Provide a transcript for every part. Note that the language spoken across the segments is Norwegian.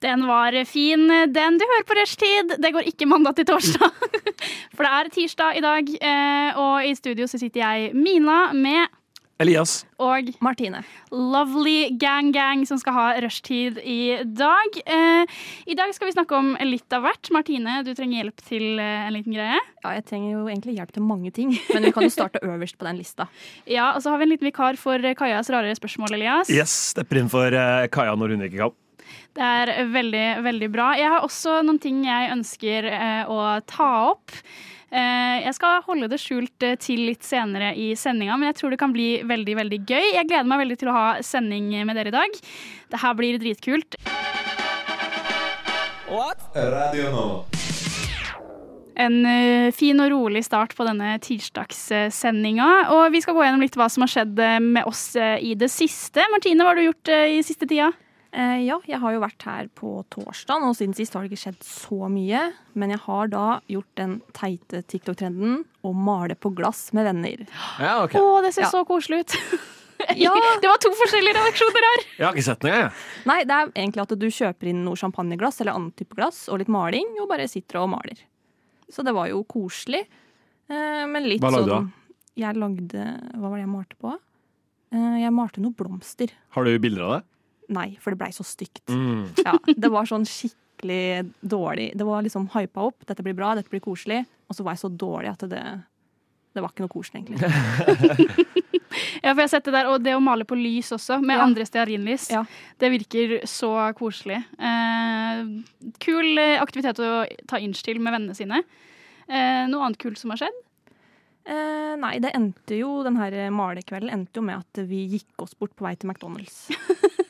Den var fin, den du hører på rushtid. Det går ikke mandag til torsdag. For det er tirsdag i dag, eh, og i studio så sitter jeg, Mina, med Elias. og Martine. lovely gang-gang som skal ha rushtid i dag. Eh, I dag skal vi snakke om litt av hvert. Martine, du trenger hjelp til eh, en liten greie. Ja, jeg trenger jo egentlig hjelp til mange ting, men vi kan jo starte øverst på den lista. Ja, Og så har vi en liten vikar for Kajas rare spørsmål, Elias. Yes, stepper inn for Kaja når hun ikke kan. Det er veldig, veldig bra. Jeg har også noen ting jeg ønsker eh, å ta opp. Eh, jeg skal holde det skjult eh, til litt senere i sendinga, men jeg tror det kan bli veldig veldig gøy. Jeg gleder meg veldig til å ha sending med dere i dag. Det her blir dritkult. Radio nå. En fin og rolig start på denne tirsdagssendinga. Og vi skal gå gjennom litt hva som har skjedd med oss i det siste. Martine, hva har du gjort i siste tida? Eh, ja, jeg har jo vært her på torsdag, og siden sist har det ikke skjedd så mye. Men jeg har da gjort den teite TikTok-trenden å male på glass med venner. Ja, okay. Å, det ser Ja. så koselig ut. Ja. Det var to forskjellige reaksjoner her. Jeg har ikke sett noe, jeg. Nei, det er egentlig at du kjøper inn noe champagneglass eller annen type glass og litt maling, og bare sitter og maler. Så det var jo koselig. Eh, men litt Hva lagde du da? Jeg lagde Hva var det jeg malte på? Eh, jeg malte noen blomster. Har du bilder av det? Nei, for det blei så stygt. Mm. Ja, det var sånn skikkelig dårlig. Det var liksom hypa opp. Dette blir bra, dette blir koselig. Og så var jeg så dårlig at det det var ikke noe koselig, egentlig. Ja, for jeg har sett det der, og det å male på lys også, med Ja. andre stearinlys, Ja. det virker så koselig. Eh, kul eh, aktivitet å ta inch til med vennene sine. Eh, noe annet kult som har skjedd? Eh, nei, det endte jo, den her malekvelden endte jo med at vi gikk oss bort på vei til McDonald's.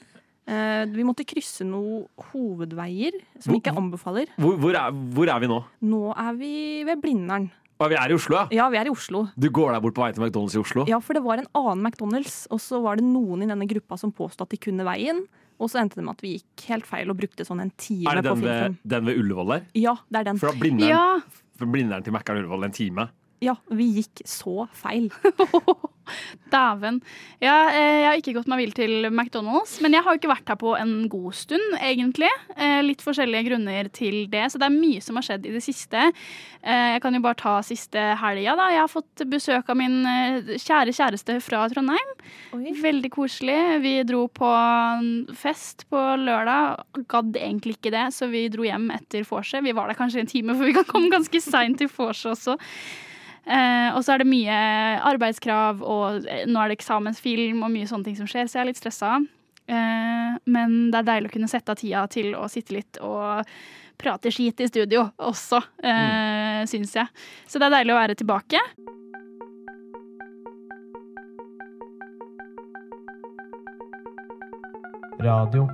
eh, vi måtte krysse noen hovedveier som vi ikke anbefaler. Hvor, hvor, er, hvor er vi nå? Nå er vi ved Blindern. Og vi er i Oslo, ja. Ja, vi er i Oslo. Du går deg bort på vei til McDonald's i Oslo? Ja, for det var en annen McDonald's, og så var det noen i denne gruppa som påstod at de kunne veien. Og så endte det med at vi gikk helt feil og brukte sånn en time Er det på den ved, den ved Ullevål der? Ja, det er den. Fra Blindern, Ja, Blindern til Mækkern Ullevål en time? Ja, vi gikk så feil. dæven. Ja, eh, jeg har ikke gått meg vill til McDonald's, men jeg har jo ikke vært her på en god stund, egentlig. Eh, litt forskjellige grunner til det, så det er mye som har skjedd i det siste. Eh, jeg kan jo bare ta siste helga, da. Jeg har fått besøk av min kjære kjæreste fra Trondheim. Oi. Veldig koselig. Vi dro på fest på lørdag. Gadd egentlig ikke det, så vi dro hjem etter vorset. Vi var der kanskje en time, for vi kan komme ganske seint til vorset også. Eh, og så er det mye arbeidskrav, og eh, nå er det eksamensfilm og mye sånne ting som skjer, så jeg er litt stressa. Eh, men det er deilig å kunne sette av tida til å sitte litt og prate skit i studio også, eh, syns jeg. Så det er deilig å være tilbake. Radio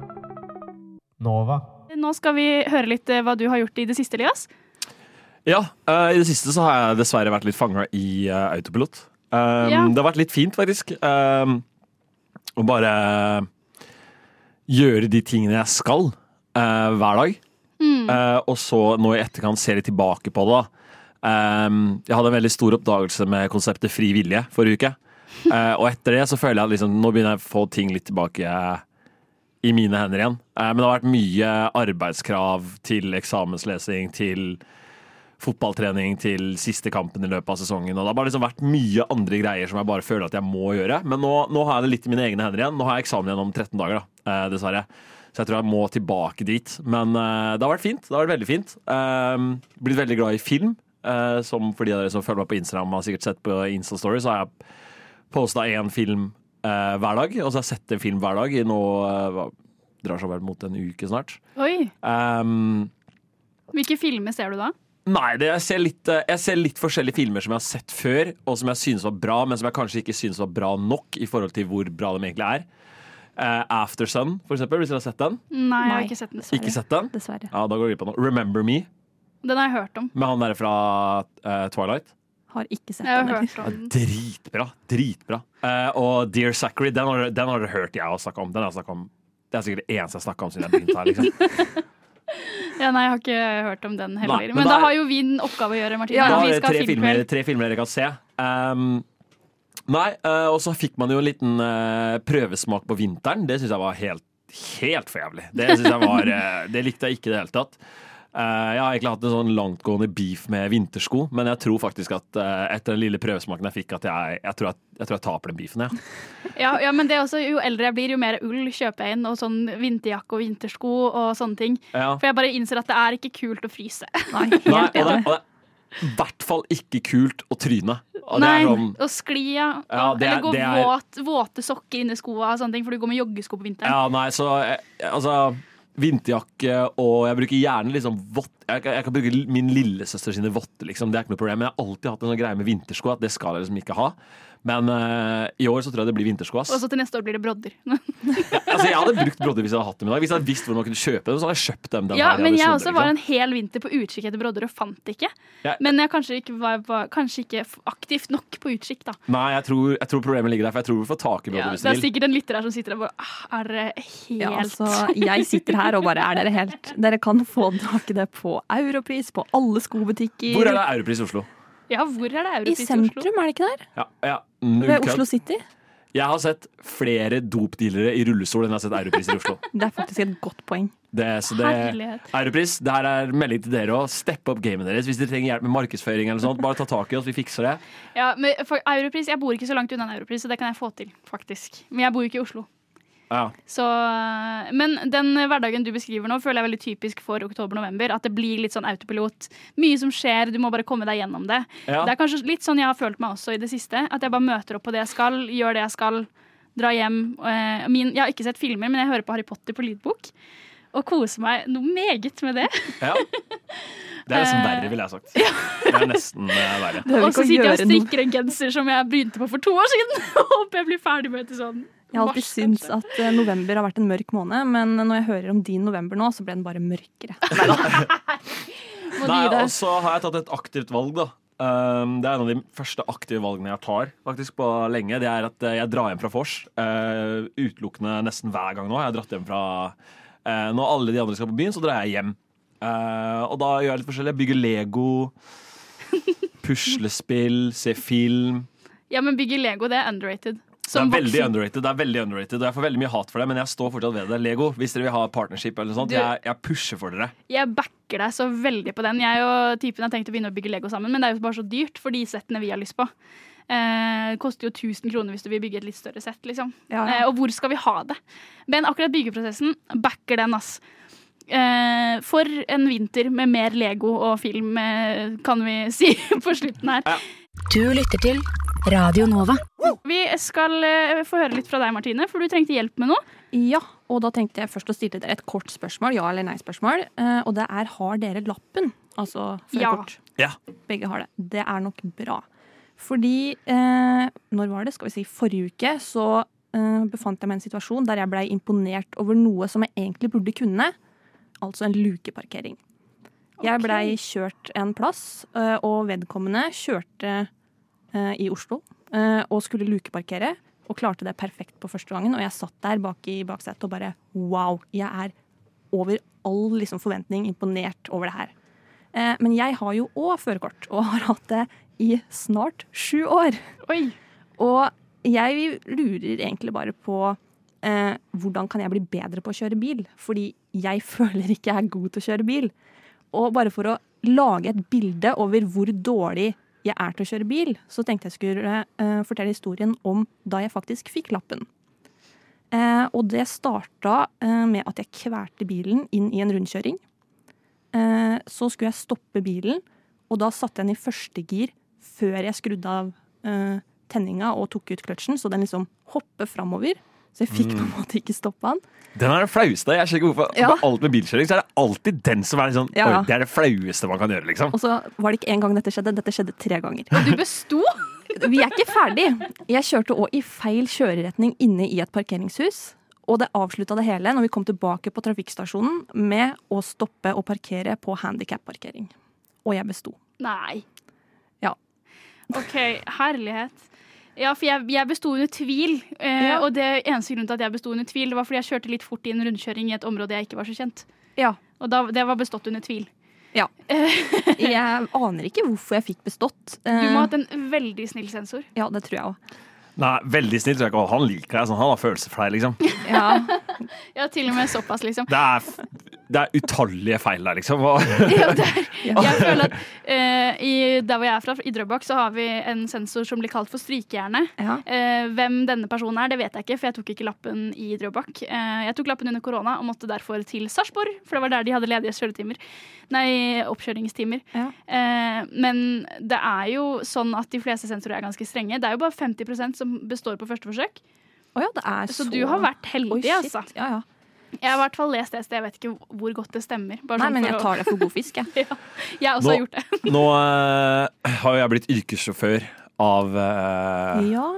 Nova. Nå skal vi høre litt eh, hva du har gjort i det siste, Elias. Ja, uh, i det siste så har jeg dessverre vært litt fanga i uh, autopilot. Um, Ja. Det har vært litt fint, faktisk. Um, å bare gjøre de tingene jeg skal uh, hver dag. Eh, og så nå i etterkant se litt tilbake på det. Um, jeg hadde en veldig stor oppdagelse med konseptet fri vilje forrige uke. Og etter det så føler jeg at liksom, nå begynner jeg å få ting litt tilbake i mine hender igjen. Men det har vært mye arbeidskrav til eksamenslesing, til fotballtrening, til siste kampen i løpet av sesongen. Og det har bare liksom vært mye andre greier som jeg bare føler at jeg må gjøre. Men nå, nå har jeg det litt i mine egne hender igjen. Nå har jeg eksamen igjen om 13 dager, da, eh, dessverre. Så jeg tror jeg må tilbake dit. Men eh, det har vært fint. Det har vært veldig fint. Eh, blitt veldig glad i film. eh, som for de av dere som følger meg på Instagram, har sikkert sett på Insta-story, så har jeg posta én film eh, hver dag. Og så har jeg sett en film hver dag i nå eh, Drar seg vel mot en uke snart. Oi, Um, Hvilke filmer ser du da? Nei, det, jeg, ser litt, eh, jeg ser litt forskjellige filmer som jeg har sett før, og som jeg synes var bra, men som jeg kanskje ikke synes var bra nok i forhold til hvor bra de egentlig er. Uh, After Sun, for eksempel, hvis dere har sett den. Nei, jeg har ikke sett den. Ikke sett den? Dessverre. Ja, da går vi på noe. Remember Me, Den har jeg hørt om. med han der fra uh, Twilight. Har ikke sett Jeg har den. heller. hørt om den. Dritbra. Dritbra. Uh, og Dear Zachary, den har, den har dere hørt jeg har snakka om. Den har jeg om. Det er sikkert det eneste jeg har snakka om siden jeg begynte her. liksom. Ja, nei, jeg har ikke hørt om den heller. Nei, men men, da da har jo vi en oppgave å gjøre, Martin. Ja. Da er det tre filmer, tre filmer dere kan se. Um, nei, uh, og så fikk man jo en liten uh, prøvesmak på vinteren. Det syns jeg var helt, helt for jævlig. Det, jeg var, uh, det likte jeg ikke i det hele tatt. Eh, jeg har egentlig hatt en sånn langtgående beef med vintersko, men jeg tror faktisk at eh, etter den lille prøvesmaken jeg fikk, at jeg, jeg, tror, jeg, jeg tror jeg taper den beefen. Ja. Ja, ja, men det er også, Jo eldre jeg blir, jo mer ull kjøper jeg inn, og sånn vinterjakke og vintersko og sånne ting. Ja. For jeg bare innser at det er ikke kult å fryse. Nei, Nei, og det, og det i hvert fall ikke kult å tryne. Og det Nei, er sånn, og skli, ja. Ja, det er- Eller gå er- våt, våte sokker inni skoa for du går med joggesko på vinteren. Ja, nei, så eh, altså Vinterjakke og jeg bruker gjerne liksom vått jeg, jeg kan bruke min lillesøster sine votter, liksom. Det er ikke noe problem. Men jeg har alltid hatt en sånn greie med vintersko at det skal jeg liksom ikke ha. Men uh, i år så tror jeg det blir vintersko. Og så til neste år blir det brodder. Altså, jeg hadde brukt brodder hvis jeg hadde hatt dem i dag. Hvis jeg hadde visst hvor man kunne kjøpe dem, så hadde jeg kjøpt dem. Den Ja, her men jeg jeg også var liksom. en hel vinter på utkikk etter brodder og fant det ikke. Ja. Men jeg kanskje ikke var, var kanskje ikke aktivt nok på utkikk, da. Nei, jeg tror, jeg tror problemet ligger der, for jeg tror vi får tak i brodder Ja, hvis det er sikkert en lytter her som sitter der og bare ah, Er dere helt Ja, altså, jeg sitter her og bare er dere helt Dere kan få tak i det på Europris, på alle skobutikker. Hvor er det Europris i Oslo? Ja, hvor er det I Europris i Oslo? sentrum, er det ikke der? Ja, ja, null Ved. Oslo City. Jeg har sett flere dopdealere i rullestol enn jeg har sett Europris i Oslo. Det er faktisk et godt poeng. Det, så det, Herlighet. Europris, det her er melding til dere å steppe opp gamet deres. Hvis dere trenger hjelp med markedsføring, eller sånt, bare ta tak i oss, vi fikser det. Ja, men for Europris, Jeg bor ikke så langt unna en Europris, så det kan jeg få til, faktisk. Men jeg bor jo ikke i Oslo. Ja. Så, men den hverdagen du beskriver nå, føler jeg er veldig typisk for oktober-november. At det blir litt sånn autopilot. Mye som skjer, du må bare komme deg gjennom det. Ja. Det er kanskje litt sånn jeg har følt meg også i det siste. At jeg bare møter opp på det jeg skal, gjør det jeg skal, dra hjem. Eh, Min, jeg har ikke sett filmer, men jeg hører på Harry Potter på lydbok. Og koser meg noe meget med det. ja. Det er nesten verre, ville jeg sagt. Det er nesten eh, verre. Og så sitter jeg og strikker en genser som jeg begynte på for to år siden. Håper jeg blir ferdig med til sånn Jeg har alltid mars, syntes at eh, november har vært en mørk måned, men når jeg hører om din november nå, så ble den bare mørkere. Nei, og så har jeg tatt et aktivt valg, da. Um, det er en av de første aktive valgene jeg tar faktisk på lenge. Det er at eh, jeg drar hjem fra vors. Uh, utelukkende nesten hver gang nå. Jeg har dratt hjem fra uh, Når alle de andre skal på byen, så drar jeg hjem. Uh, og da gjør jeg litt forskjellig. Jeg bygger Lego, puslespill, ser film. Ja, men bygge Lego, det er underrated. Det er veldig underrated, det er veldig underrated Og jeg får veldig mye hat for det, men jeg står fortsatt ved det. Lego, hvis dere vil ha partnership eller noe sånt, Du- jeg, jeg pusher for dere. Jeg backer deg så veldig på den. Jeg og typen har tenkt å begynne å bygge Lego sammen, men det er jo bare så dyrt for de settene vi har lyst på. Eh, det koster jo 1000 kroner hvis du vil bygge et litt større sett. Liksom. Ja, Eh, og hvor skal vi ha det? Men akkurat byggeprosessen, backer den, ass. Eh, for en vinter med mer Lego og film, eh, kan vi si på slutten her. Du lytter til Radio Nova. Vi skal eh, få høre litt fra deg, Martine, for du trengte hjelp med noe. Ja, og da tenkte jeg først å stille dere et kort spørsmål, ja eller nei-spørsmål. eh, Og det er har dere lappen? Altså førerkort. Ja. Begge har det. Det er nok bra. Fordi eh, Når var det? Skal vi si forrige uke, så eh, befant jeg meg i en situasjon der jeg blei imponert over noe som jeg egentlig burde kunne. Altså en lukeparkering. Jeg blei kjørt en plass, eh, og vedkommende kjørte eh, i Oslo eh, og skulle lukeparkere. Og klarte det perfekt på første gangen. Og jeg satt der bak i baksetet og bare wow, jeg er over all liksom, forventning imponert over det her. Eh, men jeg har jo òg førerkort, og har hatt det i snart sju år. Oi. Og jeg lurer egentlig bare på eh, hvordan kan jeg bli bedre på å kjøre bil? Fordi jeg føler ikke jeg er god til å kjøre bil. Og bare for å lage et bilde over hvor dårlig jeg er til å kjøre bil, så tenkte jeg skulle uh, fortelle historien om da jeg faktisk fikk lappen. Uh, og det starta uh, med at jeg kvalte bilen inn i en rundkjøring. Så skulle jeg stoppe bilen, og da satte jeg den i første gir før jeg skrudde av tenninga og tok ut kløtsjen, så den liksom hopper framover. Så jeg fikk på en måte ikke stoppa den. Den er det flaueste. Jeg skjønner ikke hvorfor Ja. Med alt med bilkjøring så er det alltid den som er liksom Ja. Det er det flaueste man kan gjøre, liksom. Og så var det ikke én gang dette skjedde, dette skjedde tre ganger. Du besto! Vi er ikke ferdig. Jeg kjørte òg i feil kjøreretning inne i et parkeringshus. Og det avslutta det hele når vi kom tilbake på trafikkstasjonen med å stoppe og parkere på handikapparkering. Og jeg besto. Nei. Ja. OK, herlighet. Ja, for jeg, jeg besto under tvil. Eh, Ja. Og det eneste grunnen til at jeg besto under tvil, det var fordi jeg kjørte litt fort i en rundkjøring i et område jeg ikke var så kjent. Ja. Og da, det var bestått under tvil. Jeg aner ikke hvorfor jeg fikk bestått. Du Eh, må ha hatt en veldig snill sensor. Ja, det tror jeg òg. Nei, veldig snill. tror jeg ikke. Han liker deg sånn. Han har følelser for deg, liksom. Ja. Ja, til og med såpass, liksom. Det er, det er utallige feil der, liksom. Ja, det er, jeg føler at uh, i, Der hvor jeg er fra, i Drøbak, så har vi en sensor som blir kalt for strykehjerne ja. Uh, hvem denne personen er, det vet jeg ikke, for jeg tok ikke lappen i Drøbak. Uh, jeg tok lappen under korona og måtte derfor til Sarpsborg, for det var der de hadde ledige kjøretimer. Nei, oppkjøringstimer. Ja. Eh, men det er jo sånn at de fleste sensorer er ganske strenge. Det er jo bare 50% som består på første forsøk. Oh ja, det er så Så du har vært heldig, Oi, altså. Ja, ja. Jeg har i hvert fall lest det, så jeg vet ikke hvor godt det stemmer. Bare Nei, sånn men jeg tar det for god fisk, jeg. ja, jeg også Nå- har gjort det. nå uh, har jo jeg blitt yrkessjåfør av uh, Ja.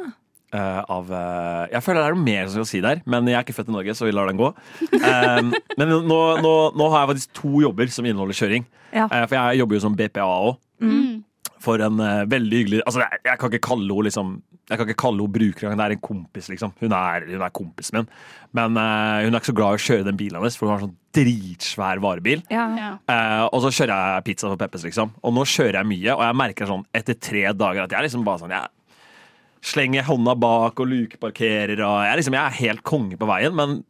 Uh, av uh, Jeg føler det er noe mer som skal si der, men jeg er ikke født i Norge, så vi lar den gå. Um, men nå, nå, nå har jeg faktisk to jobber som inneholder kjøring. Ja. Uh, for jeg jobber jo som BPA òg. Mm. For en uh, veldig hyggelig Altså, jeg, jeg kan ikke kalle henne liksom Jeg kan ikke kalle henne bruker engang. Det er en kompis, liksom. Hun er, hun er kompisen min. Men uh, hun er ikke så glad i å kjøre den bilen hennes, for hun har sånn dritsvær varebil. Ja. Ja. Uh, og så kjører jeg pizza for Peppes, liksom. Og nå kjører jeg mye, og jeg merker sånn etter tre dager at jeg er liksom bare sånn Jeg slenger hånda bak og lukeparkerer, og jeg liksom Jeg er helt konge på veien, men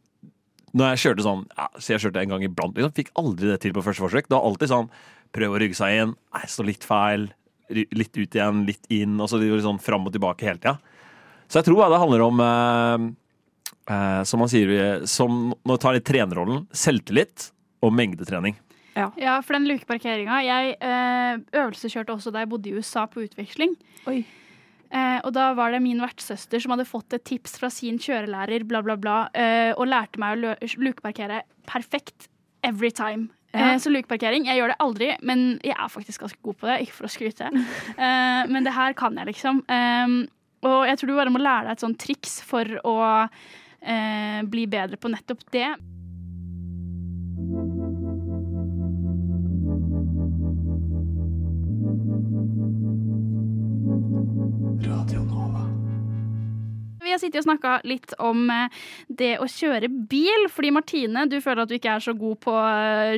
når jeg kjørte sånn ja, Så jeg kjørte en gang iblant, liksom, fikk aldri det til på første forsøk. Det var alltid sånn prøv å rygge seg inn, nei, stå litt feil, litt ut igjen, litt inn, og så sånn fram og tilbake hele tida. Så jeg tror det handler om eh, eh, som man sier, som nå tar litt trenerrollen, selvtillit og mengdetrening. Ja, for den lukeparkeringa Jeg eh, øvelseskjørte også da jeg bodde i USA på utveksling. Oi. Eh, og da var det min vertssøster som hadde fått et tips fra sin kjørelærer, bla, bla, bla, eh, og lærte meg å lukeparkere perfekt every time. Ja. Eh, så lukeparkering, jeg gjør det aldri, men jeg er faktisk ganske god på det. Ikke for å skryte. Eh, men det her kan jeg, liksom. Og jeg tror du bare må lære deg et sånt triks for å eh, bli bedre på nettopp det. Har sittet og snakka litt om eh, det å kjøre bil. Fordi Martine, du føler at du ikke er så god på å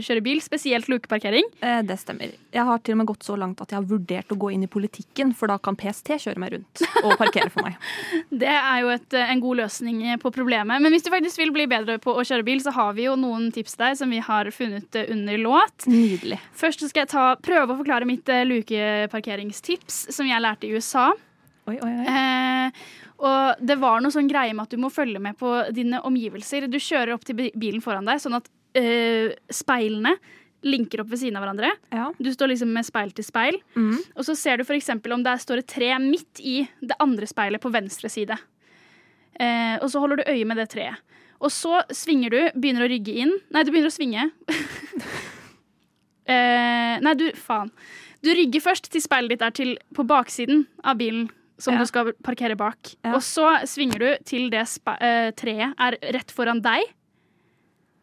kjøre bil, spesielt lukeparkering. Eh, Det stemmer. Jeg har til og med gått så langt at jeg har vurdert å gå inn i politikken, for da kan PST kjøre meg rundt og parkere for meg. Det er jo et, eh, en god løsning på problemet. Men hvis du faktisk vil bli bedre på å kjøre bil, så har vi jo noen tips der som vi har funnet eh, under låt. Nydelig. Først skal jeg ta, prøve å forklare mitt eh, lukeparkeringstips som jeg lærte i USA. Oi, oi, oi. Eh, og det var noe sånn greie med at du må følge med på dine omgivelser. Du kjører opp til bilen foran deg, sånn at eh, speilene linker opp ved siden av hverandre. Ja. Du står liksom med speil til speil. Mm. Og så ser du f.eks. om der står et tre midt i det andre speilet på venstre side. Eh, og så holder du øye med det treet. Og så svinger du, begynner å rygge inn. Nei, du begynner å svinge. eh, nei, du Faen. Du rygger først til speilet ditt er til på baksiden av bilen som Ja. du skal parkere bak. Ja. Og så svinger du til det eh, treet er rett foran deg.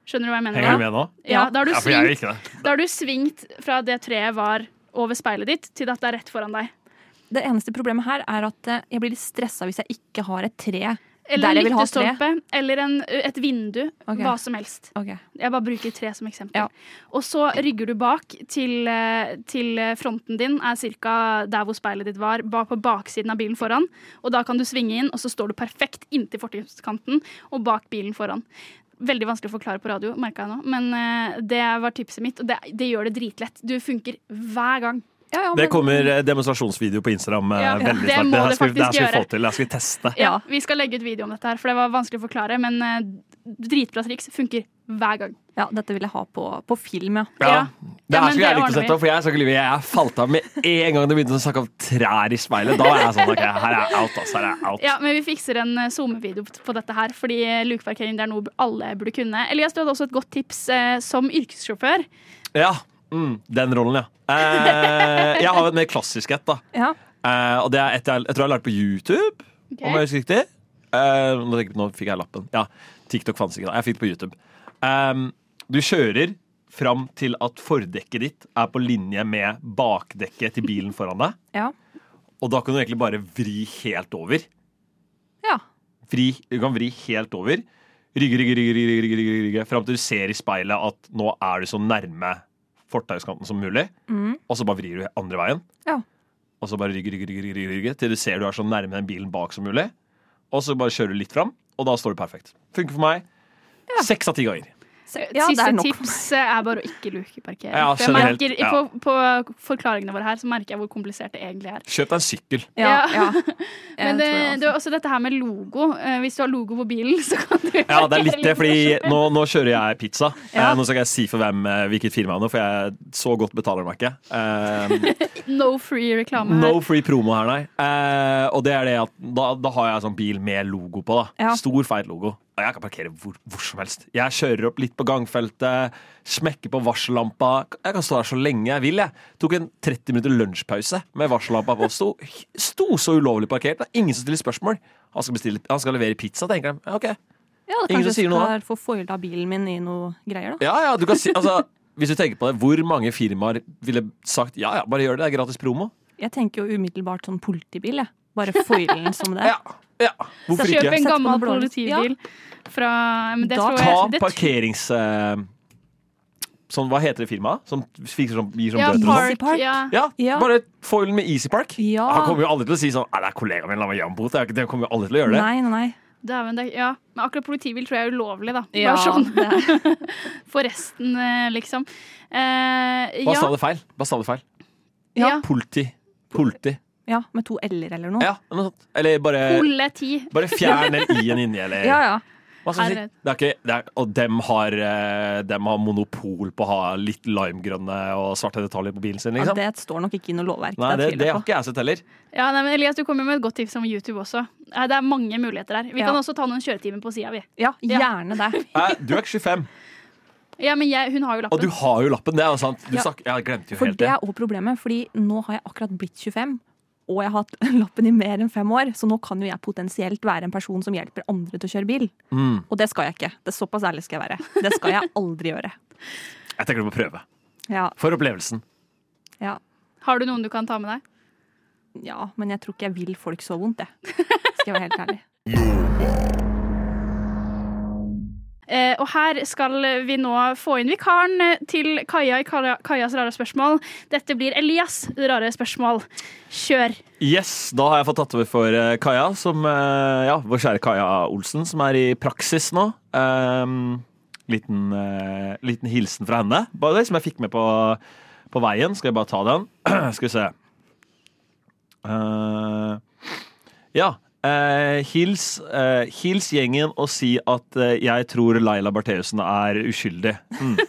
Skjønner du hva jeg mener? Henger du med nå? Ja, da har du svingt da har du svingt fra det treet var over speilet ditt, til at det er rett foran deg. Det eneste problemet her er at eh, jeg blir litt stressa hvis jeg ikke har et tre Eller en lyktestolpe, eller en, et vindu. Okay. Hva som helst. Okay. Jeg bare bruker tre som eksempel. Ja. Og så rygger du bak til, til fronten din er ca. der hvor speilet ditt var, bak på baksiden av bilen foran. Og da kan du svinge inn, og så står du perfekt inntil fortauskanten og bak bilen foran. Veldig vanskelig å forklare på radio, merka jeg nå, men det var tipset mitt. Og det, det gjør det dritlett. Du funker hver gang. Ja, ja, Det kommer eh, demonstrasjonsvideo på Instagram eh, Ja, veldig snart. Det, det skal, vi- det her skal vi få til. Det her skal vi teste. Ja. Vi skal legge ut video om dette, her, for det var vanskelig å forklare. Men eh, dritbra triks funker hver gang. Ja, dette vil jeg ha på, på film, ja. Ja. Ja. Det her men skulle jeg det likt å sette opp, for jeg, skal ikke lyve. jeg falt av med en gang det begynte å snakke om trær i speilet. Da var jeg sånn OK, her er jeg out, ass. Her er jeg out. Ja, Men vi fikser en SoMe-video på dette her, fordi lukeparkering er noe alle burde kunne. Elias, du hadde også et godt tips eh, som yrkessjåfør. Ja, mm, den rollen, ja. Eh, jeg har et mer klassisk et, da. ja. Eh, og det er et jeg, jeg tror jeg har lært på YouTube, om jeg husker riktig. Eh, nå, jeg- nå fikk jeg lappen. Ja. TikTok fantes ikke da. Jeg fikk det på YouTube. Um, du kjører fram til at fordekket ditt er på linje med bakdekket til bilen foran deg. Ja. Og da kan du egentlig bare vri helt over. ja. Vri, du kan vri helt over. Rygge, rygge, rygge, rygge, rygge, rygge, rygge fram til du ser i speilet at nå er du så nærme fortauskanten som mulig. Og så bare vrir du andre veien. Ja. Og så bare rygge, rygge, rygge, rygge, rygge til du ser du er så nærme den bilen bak som mulig. Og så bare kjører du litt fram, og da står du perfekt. Funker for meg. Seks av ti ganger. Ja, Siste er tips eh, er bare å ikke lukeparkere. Ja, For merker, ja. på, på forklaringene våre her så merker jeg hvor komplisert det egentlig er. Kjøp deg en sykkel. Ja. Men det, det er også dette her med logo. Eh, Hvis du har logo på bilen, så kan du Ja, det er litt det, fordi nå, nå kjører jeg pizza. Ja. Eh, nå skal jeg si for hvem eh, hvilket firma det er, for jeg så godt betaler meg ikke. Um, No free reklame no free promo her, nei. Uh, og det er det at da, da har jeg sånn bil med logo på. da Ja. Stor, feit logo. Og jeg kan parkere hvor, hvor som helst. Jeg kjører opp litt på gangfeltet, smekker på varsellampa. Jeg kan stå der så lenge jeg vil. jeg Tok en 30 minutter lunsjpause med varsellampa på. Sto, sto så ulovlig parkert. Det er ingen som stiller spørsmål. Han skal, bestille, han skal levere pizza, tenker de. Ja, ok. Ja, Ingen som kanskje sier noe, skal få foila bilen min i noe greier, da. Ja, ja, du kan si altså, Hvis du tenker på det, hvor mange firmaer ville sagt ja, ja, bare gjør det, det er gratis promo? Jeg tenker jo umiddelbart sånn politibil, jeg. Bare foilen som det. Ja, ja. Hvorfor Kjøp ikke? en gammel politibil fra men det Da tror Ta jeg, det, parkerings... Uh, sånn, hva heter det firmaet? Som fikser sånn, gir sånn ja, bøter park, Park. ja. Ja, Ja. bare foilen med Easy Park. Ja. Han kommer jo aldri til å si sånn Nei, det er kollegaen min, la meg gi ham bot. Det er Det kommer jo aldri til å gjøre det. Nei, nei, nei. Det, ja. Men akkurat politibil tror jeg er ulovlig, da. Ja, Bare sånn det er- for resten, eh, liksom. Eh, Hva ja, sa du feil? Hva sa du feil? Ja. ja. Politi. Politi. Ja, med to l-er eller noe. Ja, noe sånt. Eller bare, Politi. bare fjern den i-en inni, eller ja. ja. Hva skal jeg si? Det er ikke, det er, og dem har, eh, dem har monopol på å ha litt limegrønne og svarte detaljer på bilen sin, Ja, liksom. det står nok ikke i noe lovverk. Nei, det, det har ikke jeg sett heller. Ja, nei, men Elias, du kommer med et godt tips om YouTube også. Eh, Det er mange muligheter der. Vi Ja. kan også ta noen kjøretimer på sida, vi. Ja, Ja. gjerne det. Nei, du er ikke 25, Ja, men jeg, hun har jo og lappen. du har jo lappen. Det er jo sant. Du Ja. snak, jeg glemte jo For helt det det. er òg problemet, fordi nå har jeg akkurat blitt 25. Og jeg har hatt lappen i mer enn fem år, så nå kan jo jeg potensielt være en person som hjelper andre til å kjøre bil. Mm. Og det skal jeg ikke. Det er Såpass ærlig skal jeg være. Det skal jeg aldri gjøre. Jeg tenker du må prøve. Ja, For opplevelsen. ja, Har du noen du kan ta med deg? ja, men jeg tror ikke jeg vil folk så vondt, jeg. Skal jeg være helt ærlig. Eh, og her skal vi nå få inn vikaren eh, til Kaja i Kajas rare spørsmål. Dette blir Elias' rare spørsmål. Kjør. Yes, da har jeg fått tatt over for eh, Kaja, som, ja, vår kjære Kaja Olsen, som er i praksis nå. Um, liten, uh, liten hilsen fra henne, bare det som jeg fikk med på, på veien. Skal jeg bare ta den? Skal vi se. Uh, ja. Eh, hils, eh, hils gjengen og si at eh, jeg tror Laila Bertheussen er uskyldig. Mm.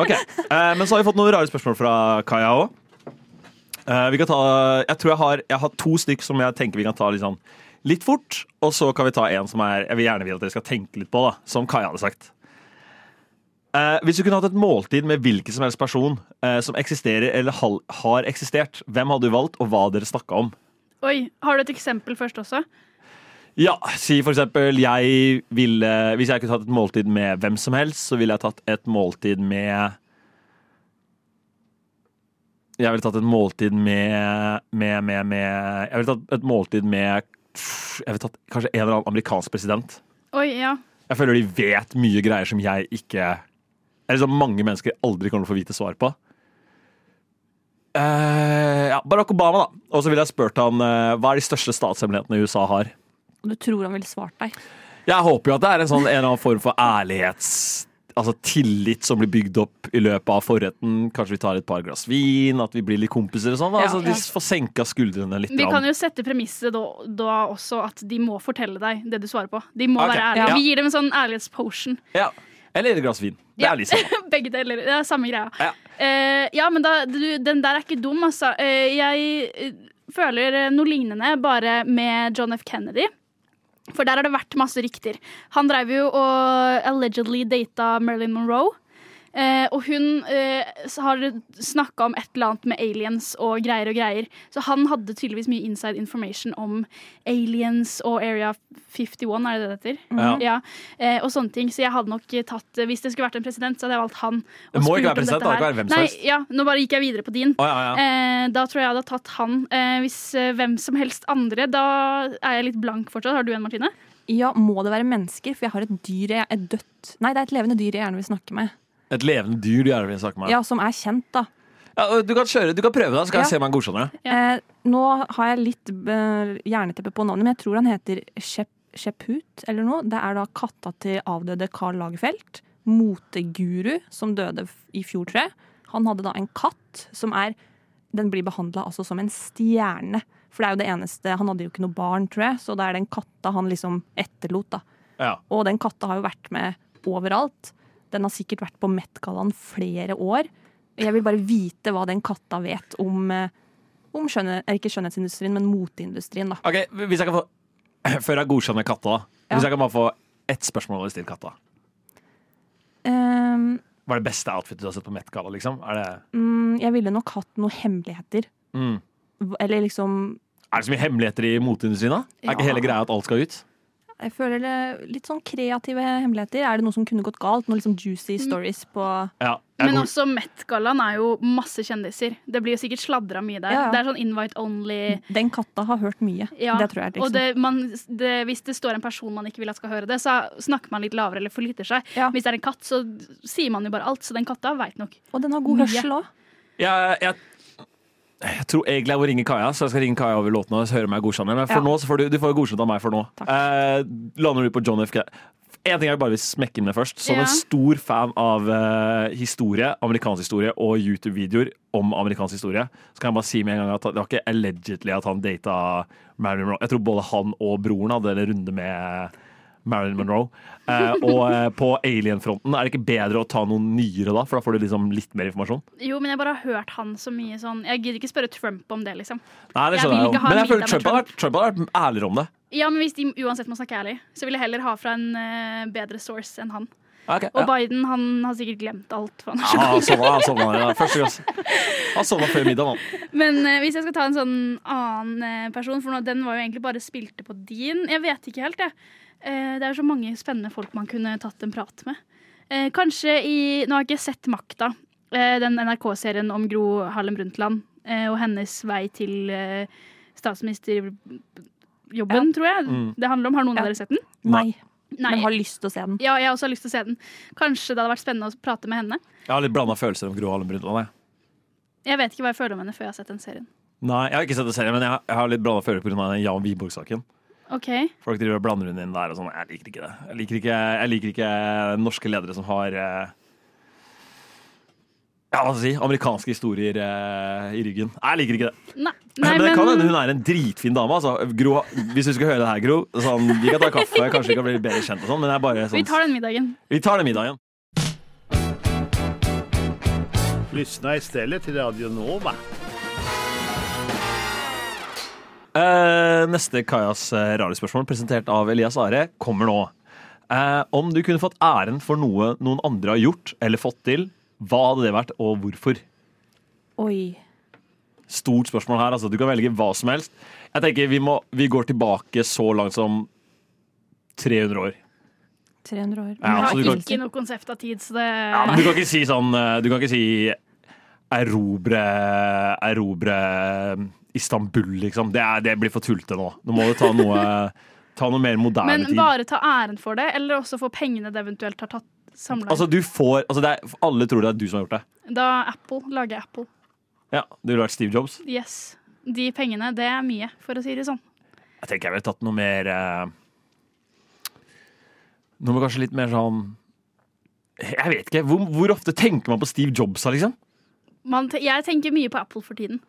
Ok, eh, Men så har vi fått noen rare spørsmål fra Kaja òg. Eh, jeg tror jeg har, jeg har to stykk som jeg tenker vi kan ta litt, sånn, litt fort. Og så kan vi ta en som er, jeg vil gjerne vil at dere skal tenke litt på, da, som Kaja hadde sagt. Eh, hvis du kunne hatt et måltid med hvilken som helst person som eksisterer eller har eksistert, hvem hadde du valgt, og hva dere snakka om? Oi, Har du et eksempel først også? Ja, si for eksempel jeg ville Hvis jeg kunne tatt et måltid med hvem som helst, så ville jeg tatt et måltid med Jeg ville tatt et måltid med med, med, med Jeg ville tatt et måltid med Jeg ville tatt kanskje en eller annen amerikansk president. Oi, ja. Jeg føler de vet mye greier som jeg ikke Eller som mange mennesker aldri kommer til å få vite svar på. Eh, ja, Barack Obama, da. Og så ville jeg spurt han eh, hva er de største statshemmelighetene USA har. Og du tror han ville svart deg. Jeg håper jo at det er en sånn en eller annen form for ærlighets... Altså tillit som blir bygd opp i løpet av forretten. Kanskje vi tar et par glass vin, at vi blir litt kompiser og sånn. Ja, altså. De får senka skuldrene litt. Vi kan jo sette premisset da, da også at de må fortelle deg det du svarer på. De må okay. være ærlige. ja. Vi gir dem en sånn ærlighetspotion. ja. Eller et glass vin. Det Ja. er sånn. Begge deler. Det er samme greia. Ja. uh, ja, men da, du, den der er ikke dum, altså. Uh, jeg eh, føler noe lignende bare med John F. Kennedy. For der har det vært masse rykter. Han drev jo og allegedly data Marilyn Monroe. Eh, og hun eh, har snakka om et eller annet med aliens og greier og greier. Så han hadde tydeligvis mye inside information om aliens og Area 51, er det det heter? Mm -hmm. Ja, eh, og sånne ting. Så jeg hadde nok tatt Hvis det skulle vært en president, så hadde jeg valgt han. og Det må ikke være president, det kan være hvem som Nei, helst. Ja, nå bare gikk jeg videre på din. Oh, ja, ja. Eh, da tror jeg jeg hadde tatt han. Eh, hvis eh, hvem som helst andre, da er jeg litt blank fortsatt. Har du en, Martine? Ja, må det være mennesker? For jeg har et dyr jeg et dødt Nei, det er et levende dyr jeg gjerne vil snakke med. Et levende dyr du gjerne vil snakke med. Ja, Som er kjent, da. Ja, du kan kjøre, du kan prøve da, så kan Ja. jeg se om han godkjenner det. Ja. Eh, nå har jeg litt hjerneteppe jerneteppe på navnet, men jeg tror han heter Shep Sheput eller noe. Det er da katta til avdøde Carl Lagerfeldt. Moteguru, som døde i fjor, tror jeg. Han hadde da en katt som er Den blir behandla altså som en stjerne. For det er jo det eneste Han hadde jo ikke noe barn, tror jeg, så det er den katta han liksom etterlot, da. Ja. Og den katta har jo vært med overalt. Den har sikkert vært på Met-gallaen flere år. Jeg vil bare vite hva den katta vet om, eh, om skjønne, ikke skjønnhetsindustrien, men moteindustrien. da. Ok, Hvis jeg kan få Før jeg godkjenner katta. Ja. Hvis jeg kan bare få ett spørsmål å stille katta. Um, Hva er det beste outfitet du har sett på Met-galla? Liksom? Um, jeg ville nok hatt noen hemmeligheter. mm. Eller liksom er det så mye hemmeligheter i moteindustrien? da? Er ikke hele greia at alt skal ut? Jeg føler det litt sånn kreative hemmeligheter. Er det noe som kunne gått galt? Noen liksom juicy stories på Ja, Men går... også Met-gallaen er jo masse kjendiser. Det blir jo sikkert sladra mye der. Ja, ja. Det er sånn invite only. Den katta har hørt mye. Ja, Det tror jeg. Og Liksom. det, man, det, hvis det står en person man ikke vil at skal høre det, så snakker man litt lavere eller forlytter seg. Ja. Hvis det er en katt, så sier man jo bare alt. Så den katta veit nok. Og den har god hørsel òg. jeg, jeg, jeg tror egentlig jeg må ringe Kaja, så jeg skal ringe Kaja over låten og høre om jeg godkjenner. Men for Ja. nå så får du, du får godkjent av meg for nå. Eh, lander du på John F. K. En ting jeg bare vil smekke inn med først. Som Ja. en stor fan av eh, historie, amerikansk historie og YouTube-videoer om amerikansk historie, så kan jeg bare si med en gang at det var ikke allegedly at han data Marilyn Monroe. Jeg tror både han og broren hadde en runde med Marilyn Monroe. Eh, og eh, på alien-fronten, er det ikke bedre å ta noen nyere da? For da får du liksom litt mer informasjon? Jo, men jeg bare har hørt han så mye sånn Jeg gidder ikke spørre Trump om det, liksom. Nei, det skjønner jeg, jo. Men jeg føler Trump, Trump hadde vært, Trump hadde vært ærligere om det. Ja, men hvis de uansett må snakke ærlig, så vil jeg heller ha fra en uh, bedre source enn han. Ok, Og ja. Biden han har sikkert glemt alt. For han Ja, han sovna, han sovna, ja. Første gang. Han sovna før middag, han. Men eh, hvis jeg skal ta en sånn annen eh, person, for nå, den var jo egentlig bare spilte på din Jeg vet ikke helt, jeg. Eh, det er jo så mange spennende folk man kunne tatt en prat med. Eh, kanskje i Nå har jeg ikke sett Makta, eh, den NRK-serien om Gro Harlem Brundtland eh, og hennes vei til statsministerjobben, tror jeg. Mm. Det handler om. Har noen Ja. av dere sett den? Nei, Nei. men har lyst til å se den. Ja, jeg også har lyst til å se den. Kanskje det hadde vært spennende å prate med henne. Jeg har litt blanda følelser om Gro Harlem Brundtland. jeg. Jeg vet ikke hva jeg føler om henne før jeg har sett den serien. Nei, jeg har ikke sett den serien, men jeg har, jeg har litt blanda følelser pga. Jan Wiborg-saken. Okay. Folk driver og blander hun inn der og sånn. Jeg liker ikke det. Jeg liker ikke, jeg liker ikke norske ledere som har eh, ja, hva skal jeg si, amerikanske historier eh, i ryggen. Jeg liker ikke det. Nei, Men, nei det kan hende hun er en dritfin dame. Altså. Gro, hvis du skal høre det her, Gro, sånn, vi kan ta kaffe, kanskje vi kan bli bedre kjent, og sånn, men det er bare sånn Vi tar den middagen. vi tar den middagen. Lyssna istället till Radio Nova. Eh, neste Kajas rare radiospørsmål, presentert av Elias Are, kommer nå. Eh, om du kunne fått æren for noe noen andre har gjort eller fått til, hva hadde det vært, og hvorfor? Oi. Stort spørsmål her. altså Du kan velge hva som helst. Jeg tenker Vi, må, vi går tilbake så langt som 300 år. 300 år. Ja, Vi du har kan- ikke noe konsept av tid, så det Ja, men du kan ikke si sånn eh, Du kan ikke si erobre Erobre Istanbul, liksom. Det, er, det blir for tullete nå. Nå må du ta noe Ta noe mer moderne tid. Men bare ta æren for det, eller også få pengene det eventuelt har tatt samla. Altså, du får altså er, Alle tror det er du som har gjort det. da Apple lager Apple. Ja, Du ville vært Steve Jobs. Yes. De pengene, det er mye, for å si det sånn. Jeg tenker jeg ville tatt noe mer eh, Noe med kanskje litt mer sånn Jeg vet ikke. Hvor, hvor ofte tenker man på Steve Jobs, liksom? Man, jeg tenker mye på Apple for tiden.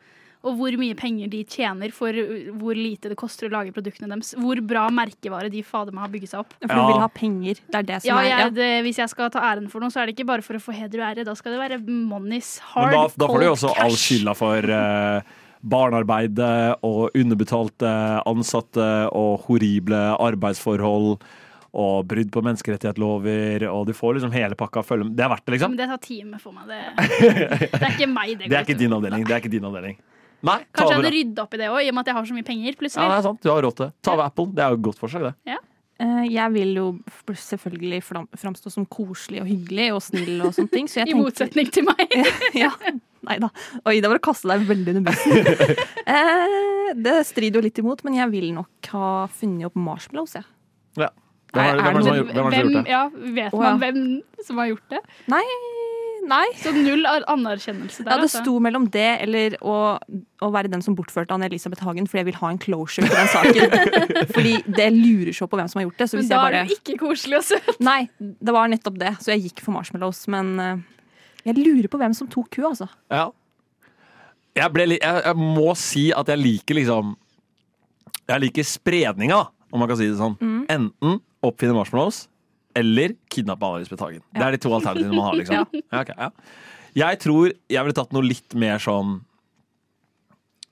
Og hvor mye penger de tjener for hvor lite det koster å lage produktene deres. Hvor bra merkevare de fader meg har bygget seg opp. For Ja. du vil ha penger. Det er det som Ja, er ja. jeg, det, Hvis jeg skal ta æren for noe, så er det ikke bare for å få heder og ære. Da skal det være monies. cold Hard, da, da får du jo også all skylda for uh, barnearbeid og underbetalte ansatte og horrible arbeidsforhold og brudd på menneskerettighetslover, og du får liksom hele pakka. Følge med. Det er verdt det, liksom. Men det tar time for meg. Det, det er ikke meg, det. Det er ikke din avdeling. Det er ikke din avdeling. Nei, ta Kanskje jeg hadde rydda opp i det òg, i og med at jeg har så mye penger. Ja, det er sant. Du har råd til det. Ta over Apple. Det er jo et godt forslag, det. Ja. Jeg vil jo selvfølgelig fram- framstå som koselig og hyggelig og snill og sånne ting. Så jeg I tenker- motsetning til meg. ja. Nei da. Oi, da var det å kaste deg veldig under bussen. eh, det strider jo litt imot, men jeg vil nok ha funnet opp marshmallows, jeg. Ja. Hvem er, hvem, det- er hvem det har det gjort- hvem det som har gjort det? ja, vet man hvem som har gjort det? Nei, nei. Så null anerkjennelse der, Ja, det altså. sto mellom det eller å, å være den som bortførte Anne-Elisabeth Hagen, fordi jeg vil ha en closure på den saken. fordi det lurer så på hvem som har gjort det. Så Men da jeg er du ikke koselig og søt. Nei, det var nettopp det. Så jeg gikk for marshmallows. Men eh, jeg lurer på hvem som tok kua, altså. Ja. Jeg, ble, li- jeg, jeg må si at jeg liker liksom Jeg liker spredninga, om man kan si det sånn. Mm. Enten oppfinne marshmallows eller kidnappe Anne-Lisbeth Hagen. Det er de to alternativene man har. liksom ja, okay, ja. Jeg tror jeg ville tatt noe litt mer sånn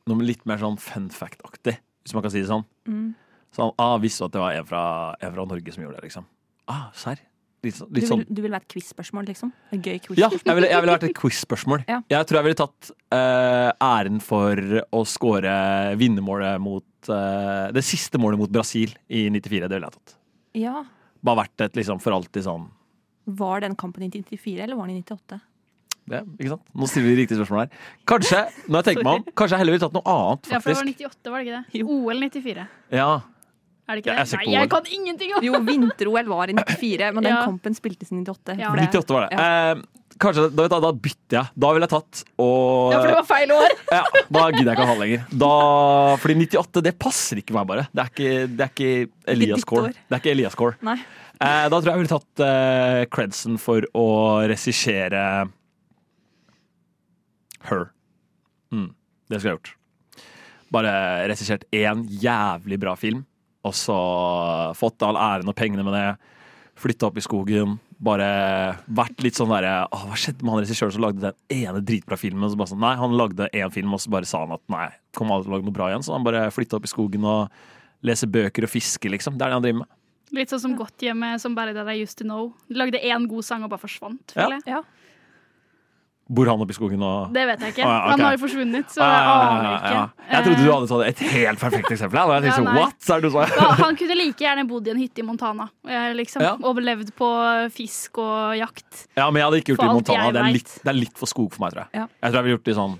Noe litt mer sånn fun fact-aktig, hvis man kan si det sånn. Mm. Sånn, ah, Visste at det var en fra, en fra Norge som gjorde det, liksom? Ah, serr? Litt, litt sånn vil, du vil være et quiz-spørsmål, liksom? Et gøy quiz ja, jeg ville, jeg ville vært et quiz-spørsmål. Ja. Jeg tror jeg ville tatt uh, æren for å score vinnermålet mot uh, Det siste målet mot Brasil i 94. Det ville jeg tatt. Ja. Bare vært et liksom for alltid sånn Var den kampen i 94, eller var den i 98? det, ikke sant? Nå stiller vi riktige spørsmål her. Kanskje når jeg tenker meg om, kanskje jeg heller ville tatt noe annet, faktisk. Ja, for det var faktisk. 98, var det ikke det? OL 94. Ja, Er det ikke Ja, det? jeg Nei, jeg kan ingenting om Jo, vinter-OL var i 94, men den Ja. kampen spiltes i 98. Ja. 98 var det. Eh, kanskje, da, vet du, da bytter jeg. Da ville jeg tatt og Ja, for det var feil år. Ja, da gidder jeg ikke å ha det lenger. Da, fordi 98, det passer ikke meg, bare. Det er ikke, det er ikke Elias Core. Det er ikke Elias Core. Nei. Eh, da tror jeg jeg ville tatt eh, credsen for å regissere Her. Mm, det skulle jeg gjort. Bare regissert én jævlig bra film, og så fått all æren og pengene med det. Flytta opp i skogen. Bare vært litt sånn derre Hva skjedde med han regissøren som lagde den ene dritbra filmen? Og så bare sånn, nei, Han lagde én film, og så bare sa han at nei, kommer aldri til å lage noe bra igjen. Så han bare flytta opp i skogen og leser bøker og fisker, liksom. Det er det han driver med. Litt sånn som Godt hjemme, som bare det der used to know. De lagde én god sang og bare forsvant. Ja. føler jeg. Ja. Bor han oppi i skogen og Det vet jeg ikke. Ah, ja, okay. Han har jo forsvunnet, så Ja, jeg ja, ja, aner ja, ikke. ja. Jeg trodde du hadde tatt et helt perfekt eksempel. Og jeg tenkte Ja, sånn, what? Så er det du. Ja, han kunne like gjerne bodd i en hytte i Montana eh, liksom, Ja. og på fisk og jakt. Ja, men jeg hadde ikke gjort det i Montana. Det er, litt, det er litt for skog for meg, tror jeg. Ja. Jeg tror jeg ville gjort det i sånn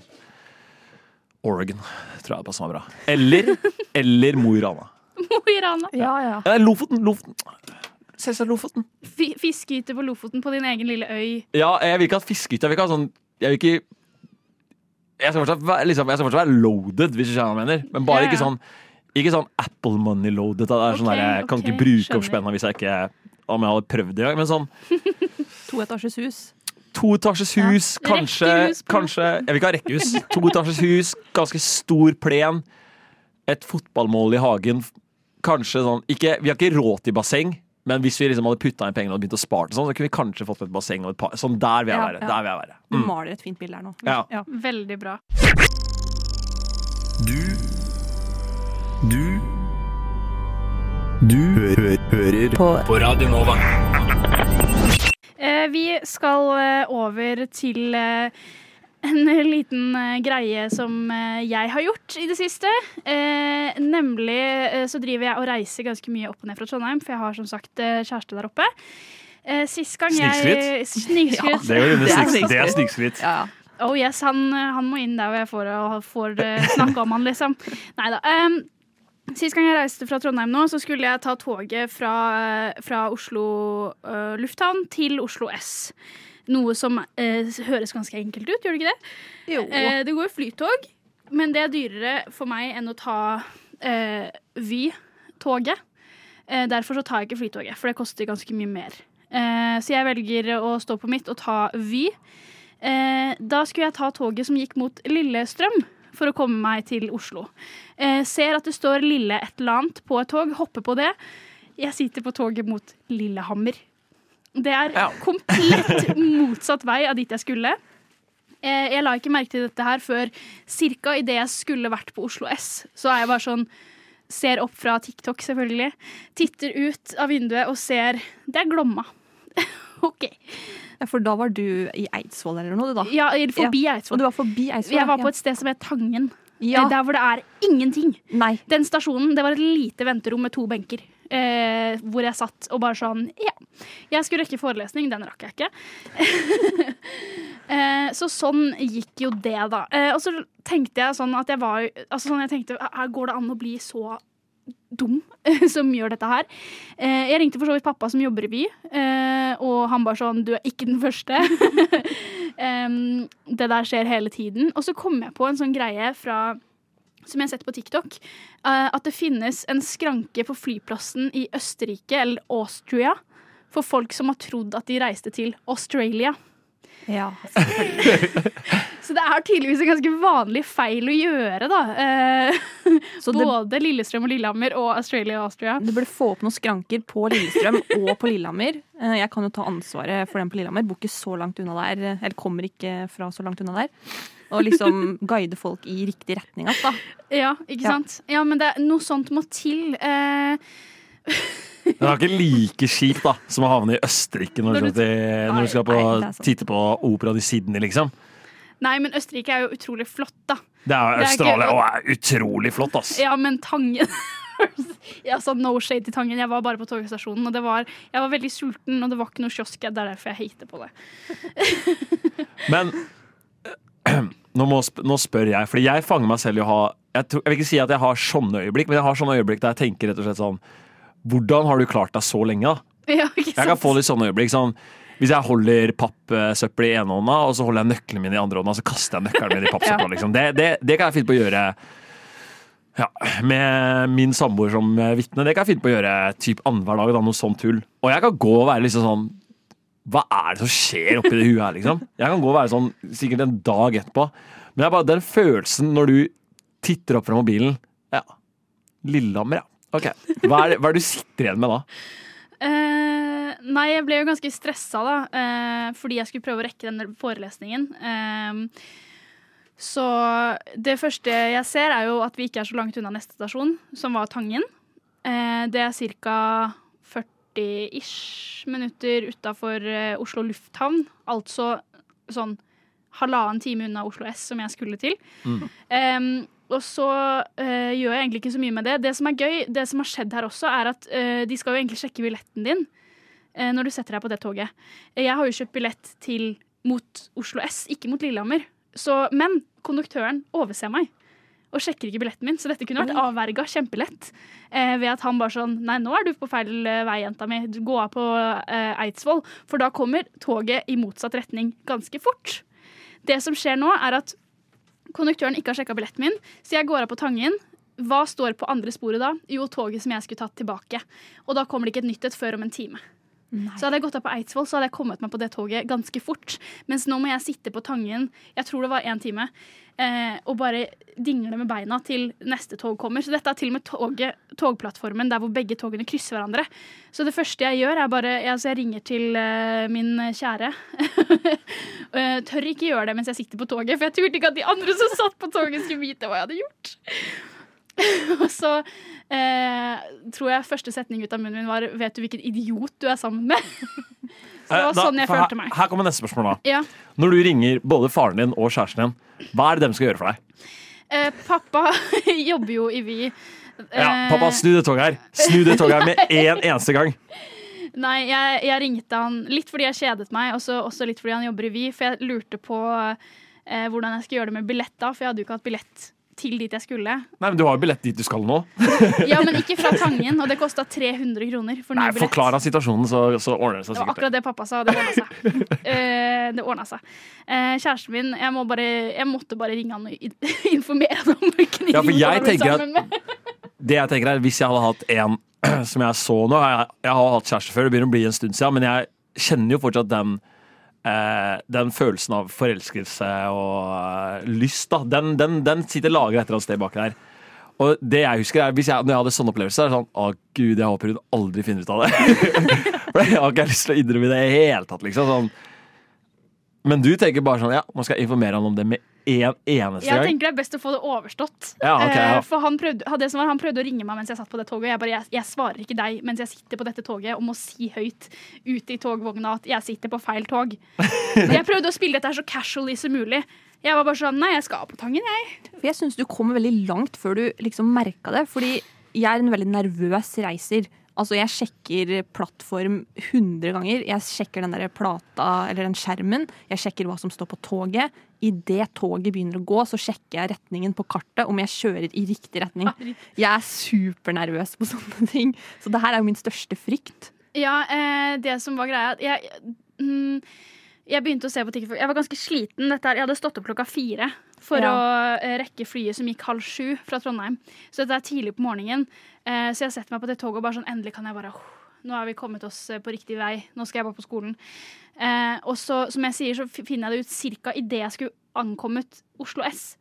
Oregon. Tror jeg det passer meg bra. Eller, eller Mo i Rana. Mo i Rana. Ja, ja. Ja, Lofoten. Lofoten. Selvsagt Lofoten. Fi- Fiskehytte på Lofoten, på din egen lille øy. Ja, jeg vil ikke ha fiskehytte. Jeg vil ikke ha sånn Jeg vil ikke Jeg skal fortsatt være, liksom, jeg skal fortsatt være loaded, hvis du skjønner hva jeg mener. Men bare Ja, ja. ikke sånn Ikke sånn Apple money loaded. Det er sånn der, jeg kan ikke bruke skjønner. opp spenna hvis jeg ikke Om jeg hadde prøvd det engang. Men sånn Toetasjes hus. toetasjes hus, kanskje, Rekkehus kanskje Jeg vil ikke ha rekkehus. Toetasjes hus, ganske stor plen. Et fotballmål i hagen. Kanskje sånn ikke, Vi har ikke råd til basseng, men hvis vi liksom hadde putta inn pengene og begynt å spare sånn, så kunne vi kanskje fått et basseng og et par Sånn der vil jeg Ja, være. ja. Der vil jeg være. Du Mm. maler et fint bilde her nå. Ja. Veldig bra. Du Du Du hø hører på. På Radio Nova. Eh, vi skal eh, over til eh, en liten eh, greie som eh, jeg har gjort i det siste. Eh, nemlig eh, så driver jeg og reiser ganske mye opp og ned fra Trondheim, for jeg har som sagt eh, kjæreste der oppe. Eh, sist gang jeg er jo Det er det er snikskritt. Ja, ja. Oh yes, han, han må inn der hvor jeg får, får eh, snakke om han, liksom. Nei da. Um, sist gang jeg reiste fra Trondheim nå, så skulle jeg ta toget fra, fra Oslo uh, lufthavn til Oslo S. Noe som eh, høres ganske enkelt ut, gjør det ikke det? Jo. Eh, det går flytog, men det er dyrere for meg enn å ta eh, Vy-toget. Eh, derfor så tar jeg ikke flytoget, for det koster ganske mye mer. Eh, så jeg velger å stå på mitt og ta Vy. Eh, da skulle jeg ta toget som gikk mot Lillestrøm for å komme meg til Oslo. Eh, ser at det står Lille et eller annet på et tog, hopper på det. Jeg sitter på toget mot Lillehammer. Det er Ja. komplett motsatt vei av dit jeg skulle. Eh, jeg la ikke merke til dette her før ca. idet jeg skulle vært på Oslo S. Så er jeg bare sånn ser opp fra TikTok, selvfølgelig. Titter ut av vinduet og ser Det er Glomma. OK. Ja, for da var du i Eidsvoll eller noe, du da? Ja, forbi ja. Eidsvoll. du var forbi Eidsvoll? Jeg var på et sted som het Tangen. Ja. Eh, Der hvor det er ingenting. Nei. Den stasjonen, det var et lite venterom med to benker. Eh, hvor jeg satt og bare sånn Ja. Jeg skulle rekke forelesning, den rakk jeg ikke. eh, så sånn gikk jo det, da. Eh, og så tenkte jeg sånn at jeg var altså sånn jeg tenkte, her Går det an å bli så dum som gjør dette her? Eh, jeg ringte for så vidt pappa som jobber i Vy, eh, og han bare sånn Du er ikke den første. Det der skjer hele tiden. Og så kom jeg på en sånn greie fra som jeg har sett på TikTok, eh, at det finnes en skranke på flyplassen i Østerrike, eller Austria, for folk som har trodd at de reiste til Australia. Ja. Så det er tydeligvis en ganske vanlig feil å gjøre, da. Eh, både det, Lillestrøm og Lillehammer og Australia og Austria. du burde få opp noen skranker på Lillestrøm og på Lillehammer. Eh, Jeg kan jo ta ansvaret for den på Lillehammer. Bor ikke så langt unna der, eller kommer ikke fra så langt unna der. Og liksom guide folk i riktig retning igjen, da. Ja, ikke Ja. sant? Ja, men det, noe sånt må til. Eh, Det er ikke like kjipt da som å havne i Østerrike når du Når skal, til, når du skal på, Nei, titte på operaen i Sydney, liksom. nei, men Østerrike er jo utrolig flott, da. Det er Australia og er utrolig flott, ass. Ja, men Tangen Jeg sa no shade til Tangen. Jeg var bare på togstasjonen, og det var, jeg var veldig sulten, og det var ikke noe kiosk. Det er derfor jeg hater på det. Men nå, må, nå spør jeg, fordi jeg fanger meg selv i å ha jeg, tror, jeg vil ikke si at jeg har sånne øyeblikk, men jeg har sånne øyeblikk der jeg tenker rett og slett sånn Hvordan har du klart deg så lenge, da? Ja, Jeg kan få litt sånne øyeblikk. Sånn, hvis jeg holder pappsøppel i ene hånda, og så holder jeg nøklene mine i andre hånda, så kaster jeg nøkkelen min i pappsøpla. Liksom. Det, det, det kan jeg finne på å gjøre ja, med min samboer som vitne. Det kan jeg finne på å gjøre typ annenhver dag. Da, noe sånt tull. Og jeg kan gå og være liksom sånn Hva er det som skjer oppi det huet her, liksom? Jeg kan gå og være sånn sikkert en dag etterpå. Men det er bare den følelsen når du titter opp fra mobilen Ja, Lillehammer, ja. Ok. Hva er, det, hva er det du sitter igjen med da? Eh, nei, jeg ble jo ganske stressa, da, eh, fordi jeg skulle prøve å rekke den forelesningen. Eh, så det første jeg ser, er jo at vi ikke er så langt unna neste stasjon, som var Tangen. Eh, det er ca. 40-ish minutter utafor Oslo lufthavn. Altså sånn halvannen time unna Oslo S, som jeg skulle til. Eh, og så eh, gjør jeg egentlig ikke så mye med det. Det som er gøy, det som har skjedd her også, er at eh, de skal jo egentlig sjekke billetten din eh, når du setter deg på det toget. Jeg har jo kjøpt billett til mot Oslo S, ikke mot Lillehammer. Så, men konduktøren overser meg og sjekker ikke billetten min, så dette kunne vært avverga kjempelett. Eh, ved at han bare sånn Nei, nå er du på feil vei, jenta mi. Gå av på Eidsvoll. For da kommer toget i motsatt retning ganske fort. Det som skjer nå, er at konduktøren ikke har sjekka billetten min, så jeg går av på Tangen. Hva står på andre sporet da? Jo, toget som jeg skulle tatt tilbake. Og da kommer det ikke et nytt et før om en time. Så hadde jeg gått av på Eidsvoll, så hadde jeg kommet meg på det toget ganske fort. Mens nå må jeg sitte på Tangen, jeg tror det var én time, eh, og bare dingle med beina til neste tog kommer. Så dette er til og med toget, togplattformen der hvor begge togene krysser hverandre. Så det første jeg gjør, er bare altså jeg ringer til eh, min kjære. Tør ikke gjøre det mens jeg sitter på toget, for jeg turte ikke at de andre som satt på toget, skulle vite hva jeg hadde gjort. Og så eh, tror jeg første setning ut av munnen min var 'Vet du hvilken idiot du er sammen med?' Så det var Eh, da- sånn jeg følte meg. Her kommer neste spørsmål. da Ja. Når du ringer både faren din og kjæresten din, hva er det de skal gjøre for deg? Eh, pappa jobber jo i Vy. Ja, Eh, Pappa, snu det toget her! Snu det toget her med en eneste gang! Nei, jeg, jeg ringte han litt fordi jeg kjedet meg, og også litt fordi han jobber i Vy. For jeg lurte på eh, hvordan jeg skulle gjøre det med billett da, for jeg hadde jo ikke hatt billett til dit jeg skulle. Nei, men Du har jo billett dit du skal nå. Ja, men ikke fra Tangen, og det kosta 300 kroner for ny Nei, billett. Forklar han situasjonen, så, så ordner det seg sikkert. Det var akkurat det pappa sa. Det ordna seg. uh, det ordna seg. Uh, kjæresten min, jeg, må bare, jeg måtte bare ringe han og informere han om hvilken Ja, for jeg tenker med. Det jeg tenker er, Hvis jeg hadde hatt en som jeg så nå Jeg, jeg har hatt kjæreste før, det begynner å bli en stund siden, men jeg kjenner jo fortsatt den den følelsen av forelskelse og eh, lyst, da, den, den, den sitter lagra et eller annet sted bak der. Og det jeg husker er, hvis jeg, Når jeg hadde sånne opplevelser, er det sånn Å, gud, jeg håper hun aldri finner ut av det. For jeg har ikke lyst til å innrømme det i det hele tatt. liksom sånn. Men du tenker bare sånn Ja, nå skal informere han om det med en eneste Jeg gang? tenker det er best å få det overstått. Ja, okay, ja. Eh, For han prøvde, det som var, han prøvde å ringe meg mens jeg satt på det toget. Og jeg bare, jeg, jeg svarer ikke deg mens jeg sitter på dette toget og må si høyt ute i togvogna at jeg sitter på feil tog. Jeg prøvde å spille dette her så casually som mulig. Jeg var bare sånn Nei, jeg skal på Tangen, jeg. For jeg syns du kom veldig langt før du liksom merka det. Fordi jeg er en veldig nervøs reiser. Altså, jeg sjekker plattform 100 ganger. Jeg sjekker den der plata, eller den skjermen. Jeg sjekker hva som står på toget. Idet toget begynner å gå, så sjekker jeg retningen på kartet om jeg kjører i riktig retning. Jeg er supernervøs på sånne ting. Så det her er jo min største frykt. Ja, eh, det som var greia Jeg, mm, jeg begynte å se på TikTok. Jeg var ganske sliten. Dette her, jeg hadde stått opp klokka fire for Ja. å eh, rekke flyet som gikk halv sju fra Trondheim. Så dette er tidlig på morgenen. Eh, så jeg setter meg på det toget og bare sånn Endelig kan jeg bare Nå har vi kommet oss eh, på riktig vei. Nå skal jeg bare på skolen. Og så, som jeg sier, så finner jeg det ut ca. idet jeg skulle ankommet Oslo S.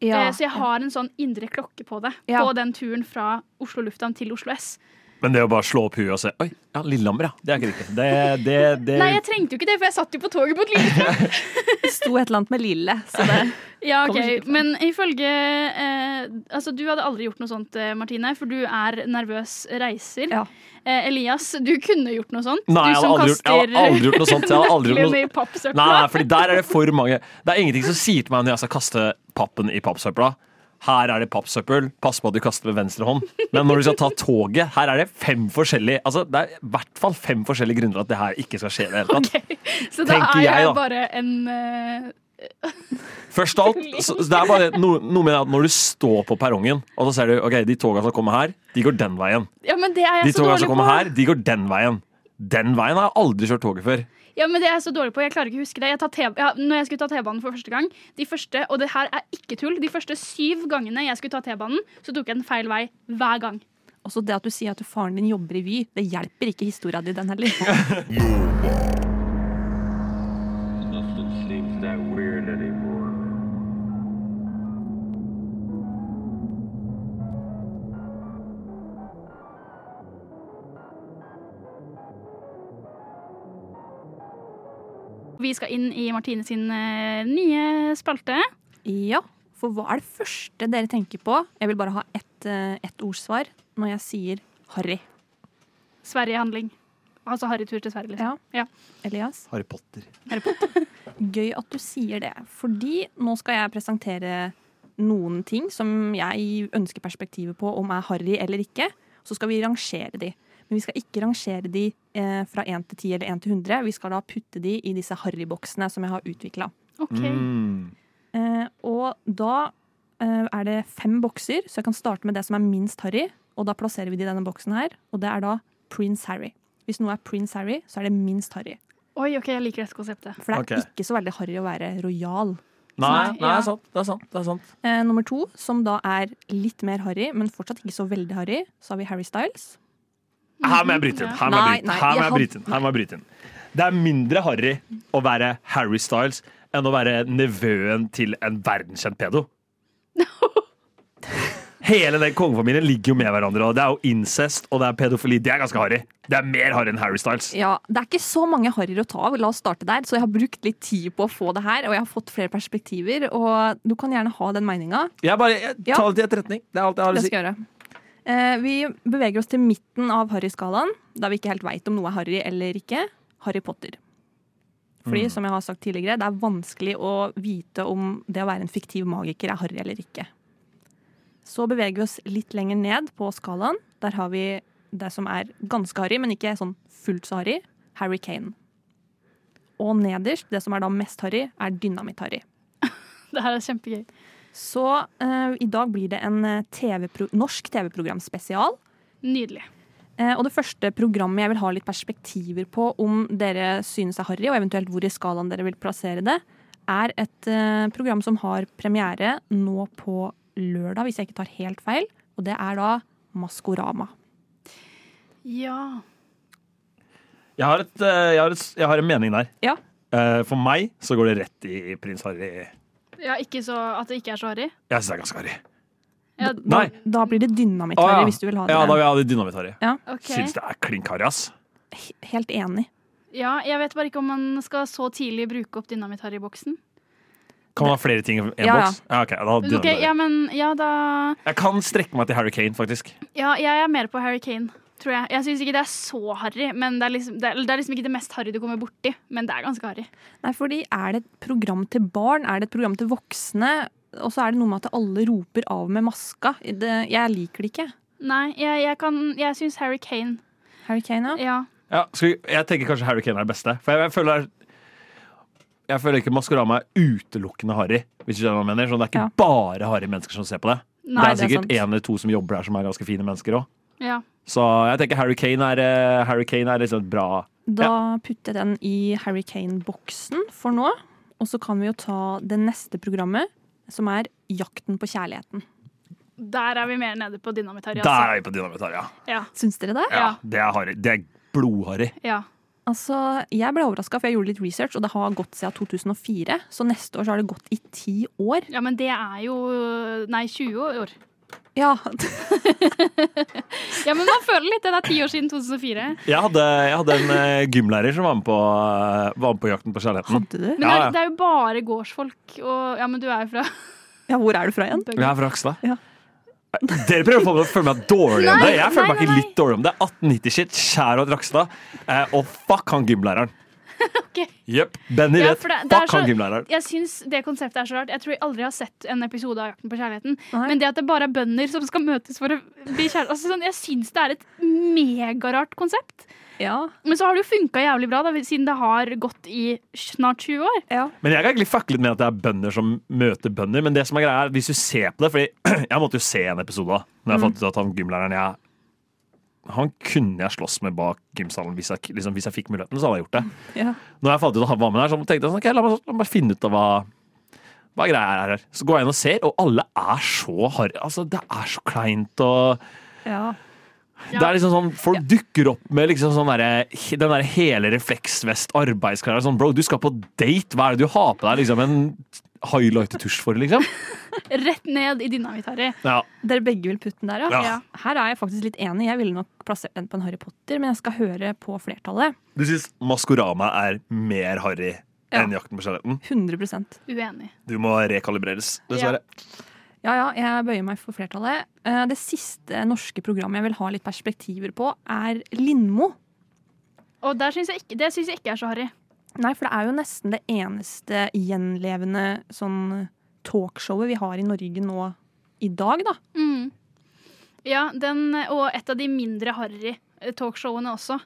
Ja. Så jeg har en sånn indre klokke på det. Ja. På den turen fra Oslo lufthavn til Oslo S. Men det å bare slå opp huet og se Oi, ja, Lillehammer, ja. Det er ikke riktig. Det, det, det Nei, jeg trengte jo ikke det, for jeg satt jo på toget på et lite Det sto et eller annet med lille. Så det, Ja, ok. Men ifølge eh, Altså, du hadde aldri gjort noe sånt, eh, Martine, for du er nervøs reiser. Ja. Eh, Elias, du kunne gjort noe sånt. Nei, du jeg hadde gjort, jeg hadde aldri gjort noe sånt. Jeg hadde aldri gjort noe i pappsøpla. Nei, nei, fordi der er det for mange Det er ingenting som sier til meg når jeg skal kaste pappen i pappsøpla. Her er det pappsøppel. Pass på at du kaster med venstre hånd. Men når du skal ta toget, her er det fem forskjellige Altså, Det er i hvert fall fem forskjellige grunner til at det her ikke skal skje. i det hele tatt. Så da tenker er jeg, da. bare en uh... Først av alt, så, det er bare noe, noe med at når du står på perrongen, og så ser du ok, de toga som kommer her, de går den veien. Ja, men det er De jeg så toga dårlig som på. kommer her, de går den veien. Den veien har jeg aldri kjørt toget før. Ja, men det er jeg så dårlig på. Jeg klarer ikke å huske det. Jeg tar ja, når jeg skulle ta T-banen for første gang, de første, og det her er ikke tull, de første syv gangene jeg skulle ta T-banen, så tok jeg den feil vei hver gang. også det at du sier at faren din jobber i Vy, det hjelper ikke historia di, den heller. Vi skal inn i Martine sin eh, nye spalte. Ja, for hva er det første dere tenker på? Jeg vil bare ha ett, eh, ett ordsvar når jeg sier Harry. Sverige-handling. Altså harrytur til Sverige, liksom. Ja. Ja. Elias, Harry Potter. gøy at du sier det. Fordi nå skal jeg presentere noen ting som jeg ønsker perspektivet på om er harry eller ikke. Så skal vi rangere de. Men vi skal ikke rangere de eh, fra 1 til 10 eller 1 til 100. Vi skal da putte de i disse harryboksene som jeg har utvikla. OK. Mm. Eh, og da eh, er det fem bokser, så jeg kan starte med det som er minst Harry. Og da plasserer vi det i denne boksen her, og det er da Prince Harry. Hvis noe er Prince Harry, så er det minst Harry. Oi, ok, jeg liker dette konseptet. For det er okay. ikke så veldig harry å være rojal. Nei, Nei, nei, det ja. er sant. Det er sant. Det er sant. Eh, nummer to, som da er litt mer harry, men fortsatt ikke så veldig harry, så har vi Harry Styles. Her må jeg bryte inn. Her må jeg bryte inn. Her må jeg bryte inn. Her må jeg bryte inn. Det er mindre harry å være Harry Styles enn å være nevøen til en verdenskjent pedo. Hele den kongefamilien ligger jo med hverandre, og det er jo incest og det er pedofili. Det er ganske harry. Det er mer harry enn Harry Styles. Ja, Det er ikke så mange harryer å ta av, la oss starte der. Så jeg har brukt litt tid på å få det her, og jeg har fått flere perspektiver. Og du kan gjerne ha den meninga. Jeg bare jeg tar det til etterretning. Det er alt jeg har å si. Det skal jeg gjøre. Eh, vi beveger oss til midten av Harry-skalaen, da vi ikke helt veit om noe er harry eller ikke. Harry Potter. Fordi, som jeg har sagt tidligere, det er vanskelig å vite om det å være en fiktiv magiker er harry eller ikke. Så beveger vi oss litt lenger ned på skalaen. Der har vi det som er ganske harry, men ikke sånn fullt så harry. Harry Kane. Og nederst, det som er da mest harry, er Dynamitt-Harry. Det her er kjempegøy. Så uh, i dag blir det en eh, TV-pro norsk TV-program spesial. Nydelig. Uh, og det første programmet jeg vil ha litt perspektiver på om dere synes er harry, og eventuelt hvor i skalaen dere vil plassere det, er et uh, program som har premiere nå på lørdag, hvis jeg ikke tar helt feil. Og det er da Maskorama. Ja. Jeg har, et, jeg, har et, jeg har en mening der. Ja. Eh, For meg så går det rett i prins Harry. Ja, ikke så at det ikke er så harry. Jeg syns det er ganske harry. Ja, Nei. Da blir det Dynamitt-Harry, ja. hvis du vil ha det. Ja, da vil jeg ha det dynamitt-Harry. ok. Syns det er klink harry, ass. Helt enig. Ja, jeg vet bare ikke om man skal så tidlig bruke opp dynamitt-harry-boksen. Kan man ha flere ting i en Ja, ja. boks? Ja, ok, da okay, ja, men ja, da Jeg kan strekke meg til Harry Kane, faktisk. Ja, jeg er mer på Harry Kane, tror jeg. Jeg syns ikke det er så harry, men det er, liksom, det, er, det er liksom ikke det mest harry du kommer borti. Men det er ganske harry. Nei, fordi er det et program til barn? Er det et program til voksne? Og så er det noe med at alle roper av med maska. Det, jeg liker det ikke. Nei, jeg, jeg, kan- jeg syns Harry Kane Harry Kane, ja. Ja. Ja, skal vi, jeg tenker kanskje Harry Kane er det beste. For jeg, jeg føler Jeg føler ikke Maskorama er utelukkende harry. Hvis du skjønner hva jeg mener. Sånn, det er ikke Ja. bare harry mennesker som ser på det. Nei, det er er sikkert én en eller to som jobber der som er ganske fine mennesker òg. Ja. Så jeg tenker Harry Kane er, eh, Harry Kane er liksom bra Da putter jeg den i Harry Kane-boksen for nå. Og så kan vi jo ta det neste programmet, som er Jakten på kjærligheten. Der er vi mer nede på dynamitt-harry. Der Altså. er vi på dynamitariet, ja. Ja. Syns dere det? ja. Det er harry. Det er blodharry. ja. Altså, Jeg ble overraska, for jeg gjorde litt research, og det har gått siden 2004. Så neste år så har det gått i ti år. ja, men det er jo Nei, 20 år. Ja, Ja, men man føler litt det. Det er ti år siden 2004. Jeg hadde, jeg hadde en eh, gymlærer som var med, på, eh, var med på Jakten på kjærligheten. Hadde du? Men det Ja, er, ja. det er jo bare gårdsfolk. Og, ja, men du er jo fra Ja, Hvor er du fra igjen? Jeg er fra Akstad. Ja. Dere prøver å føle meg dårlig om det. Jeg føler meg nei, ikke litt dårlig om det. 1890-shit, Skjærot Rakstad. Eh, og fuck han gymlæreren. Ok. Jepp. Benny Ja, vet. det- det er Fuck han gymlæreren. Jeg syns det konseptet er så rart. Jeg tror jeg aldri har sett en episode av Jakten på kjærligheten. Nei. Men det at det bare er bønder som skal møtes for å bli kjærester altså, sånn, Jeg syns det er et megarart konsept. Ja. Men så har det jo funka jævlig bra, da, siden det har gått i snart 20 år. ja. Men jeg kan egentlig fucke litt med at det er bønder som møter bønder. Men det som er greia er, hvis du ser på det Fordi jeg måtte jo se en episode da Når jeg Mm. fant ut at han gymlæreren jeg, Han kunne jeg slåss med bak gymsalen hvis jeg, liksom, hvis jeg fikk muligheten. Så hadde jeg gjort det. ja. Når jeg fant ut at han var med der, så tenkte jeg sånn, ok, la meg, la meg finne ut av hva hva greia er her. Så går jeg inn og ser, og alle er så harry. Altså, det er så kleint og ja. Det er liksom sånn, Folk dukker opp med liksom sånn der, den der hele refleksvest, arbeidsklær. Sånn, bro, du skal på date! Hva er det du har på deg? Liksom En highlighter-tusj for, liksom? Rett ned i dynamitt-Harry. Ja. Dere begge vil putte den der, ja? Ja. Ja. Her er jeg faktisk litt enig. Jeg ville nok plassert den på en Harry Potter, men jeg skal høre på flertallet. Du syns Maskorama er mer harry Ja. enn Jakten på kjærligheten? 100% Uenig. Du må rekalibreres, dessverre. Ja, ja, jeg bøyer meg for flertallet. Eh, Det siste norske programmet jeg vil ha litt perspektiver på, er Lindmo. Og der synes jeg ikke, det syns jeg ikke er så harry. Nei, for det er jo nesten det eneste gjenlevende sånn talkshowet vi har i Norge nå i dag, da. Mm. Ja, den, og et av de mindre harry eh, talkshowene også.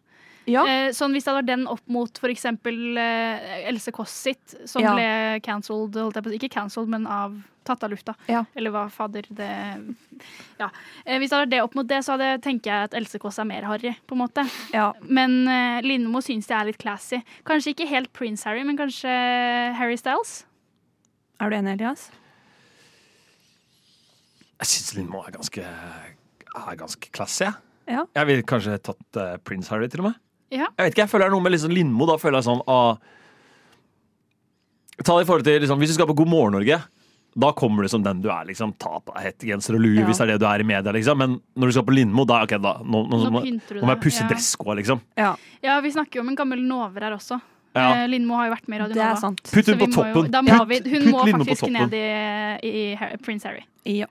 Ja. Eh, sånn Hvis det hadde vært den opp mot eksempel eh, Else Kåss sitt, som Ja. ble cancelled. Ikke cancelled, men av tatt av lufta. Ja. Eller hva fader det Ja. Eh, hvis det hadde det opp mot det, så hadde, tenker jeg at Else Kåss er mer harry, på en måte. ja. Men uh, Lindmo syns jeg er litt classy. Kanskje ikke helt Prince Harry, men kanskje Harry Styles. Er du enig, Elias? Jeg syns Lindmo er ganske, er ganske classy. jeg. Ja. Jeg ville kanskje tatt uh, Prince Harry, til og med. Ja. Jeg vet ikke, jeg føler det er noe med liksom Lindmo. Da føler jeg sånn ah, Ta det i forhold til liksom, Hvis du skal på God morgen Norge, da kommer du som den du er. liksom Ta på deg hettegenser og lue Ja. hvis det er det du er i media. liksom Men når du skal på Lindmo, da, ok, da nå, nå, Nå må, nå må jeg pusse ja. dresskoa, liksom. Ja, Ja, vi snakker jo om en gammel Nover her også. Ja. Eh, Lindmo har jo vært med i Radio det Nova. sant. Putt henne på toppen! må jo- må vi, hun putt må faktisk ned i, i Har- Prince Harry. Ja.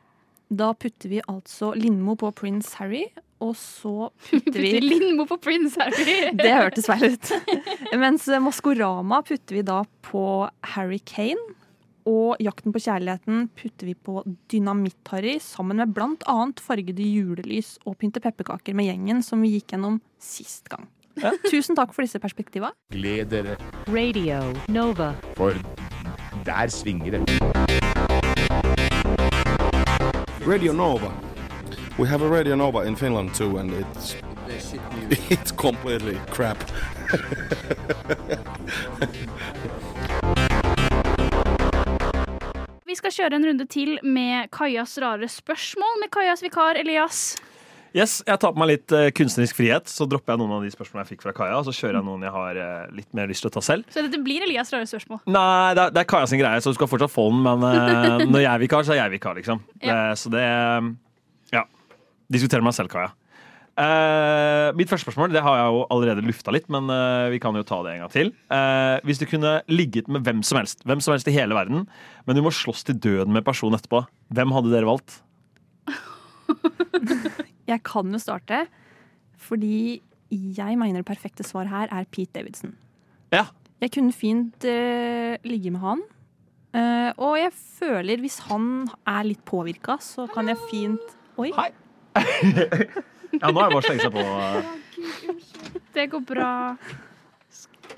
Da putter vi altså Lindmo på Prince Harry, og så putter vi Lindmo på Prince Harry. Det hørtes feil ut. Mens Maskorama putter vi da på Harry Kane. Og Jakten på kjærligheten putter vi på Dynamitt-Harry sammen med blant annet fargede julelys og pynte pepperkaker med gjengen som vi gikk gjennom sist gang. Tusen takk for disse perspektiva. Gled dere, Radio Nova. for der svinger det. Radio Nova. We have a Radio Nova in Finland too, and it's it's completely crap. Vi skal kjøre en runde til med Kajas rare spørsmål med Kajas vikar Elias. Yes, Jeg tar på meg litt uh, kunstnerisk frihet, så dropper jeg noen av de spørsmålene jeg fikk fra Kaja. Og så kjører jeg noen jeg har uh, litt mer lyst til å ta selv. Så dette blir Elias rare spørsmål. Nei, det er, det er Kaja sin greie, så du skal fortsatt få den. Men uh, når jeg er vikar, så er jeg vikar, liksom. Ja. Så det Ja. Diskuterer meg selv, Kaja. Eh, mitt første spørsmål det har jeg jo allerede lufta litt, men uh, vi kan jo ta det en gang til. Uh, hvis du kunne ligget med hvem som helst, hvem som helst i hele verden, men du må slåss til døden med personen etterpå, hvem hadde dere valgt? Jeg kan jo starte, fordi jeg mener det perfekte svar her er Pete Davidson. Ja. Jeg kunne fint ligge med han. Og jeg føler hvis han er litt påvirka, så kan jeg fint Oi. Hei. Ja, nå er det bare å slenge seg på. eh. Det går bra.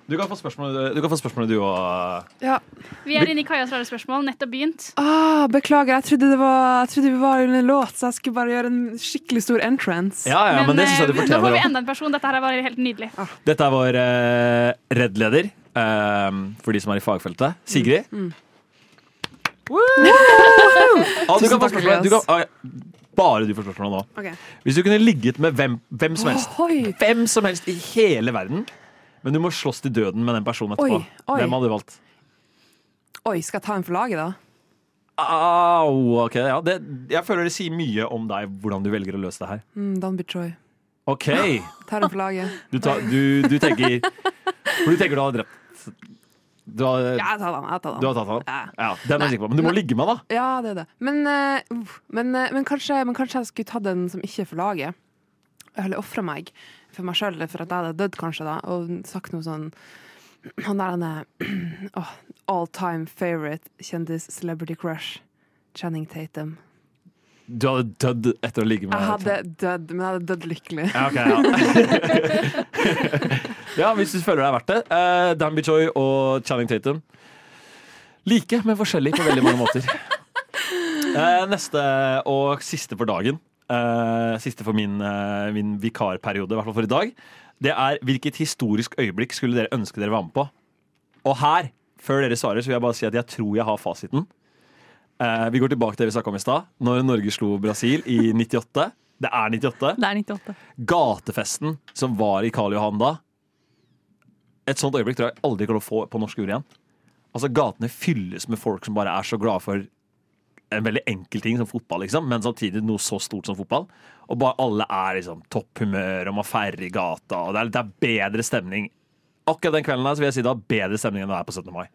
Du kan få spørsmålet du, kan få spørsmålet du og Ja. Vi er inne i Kajas rare spørsmål. Nettopp begynt. Ah, beklager, jeg trodde, det var, jeg trodde vi var under en låt, så jeg skulle bare gjøre en skikkelig stor entrance. Ja, ja, men, det synes jeg du fortjener nå får vi enda en person. Dette her var helt nydelig. Dette er vår uh, Redd-leder, uh, for de som er i fagfeltet. Sigrid. Mm. Ah, du kan. Du kan, ah, bare du får spørsmål nå. Okay. Hvis du kunne ligget med hvem, hvem som helst Ohoi. Hvem som helst i hele verden, men du må slåss til døden med den personen etterpå. Oi, oi. Hvem hadde du valgt? Oi, skal jeg ta en for laget, da? Au, ok, ja. det, jeg føler det sier mye om deg hvordan du velger å løse det her. Mm, Dan Bichoy. OK. Tar en for laget. Du, tar, du, du tenker For du tenker du har drept Du har, Ja, jeg tatt han. Jeg tar den. du har tatt han? Ja. Ja, den er jeg sikker på. Men du må ligge med, da. Ja, det er det. Men, uh, men, uh, men, kanskje, men kanskje jeg skulle tatt den som ikke er for laget. Eller ofra meg for meg sjøl, for at jeg hadde dødd, kanskje, da, og sagt noe sånn Han der denne oh, all time favorite kjendis celebrity crush. Channing Tatum. Du hadde dødd etter å ligge med Jeg hadde dødd, men jeg hadde dødd lykkelig. Ja, okay, ja. ja, hvis du føler det er verdt det. Uh, Dan Bichoy og Channing Tatum. Like, men forskjellig på veldig mange måter. Uh, neste og siste for dagen. Uh, siste for min, uh, min vikarperiode, i hvert fall for i dag. Det er hvilket historisk øyeblikk skulle dere ønske dere var med på? Og her, før dere svarer, så vil jeg bare si at jeg tror jeg har fasiten. Eh, vi går tilbake til det vi snakka om i stad. Når Norge slo Brasil i 98. Det er 98 Det er 98. gatefesten som var i Karl Johan da Et sånt øyeblikk tror jeg aldri kommer til å få på norsk jord igjen. Altså Gatene fylles med folk som bare er så glade for en veldig enkel ting som fotball, liksom, men samtidig noe så stort som fotball. Og bare alle er liksom topp humør og man feirer i gata, og det er, det er bedre stemning. Akkurat den kvelden her så vil jeg si det var bedre stemning enn det er på 17. mai.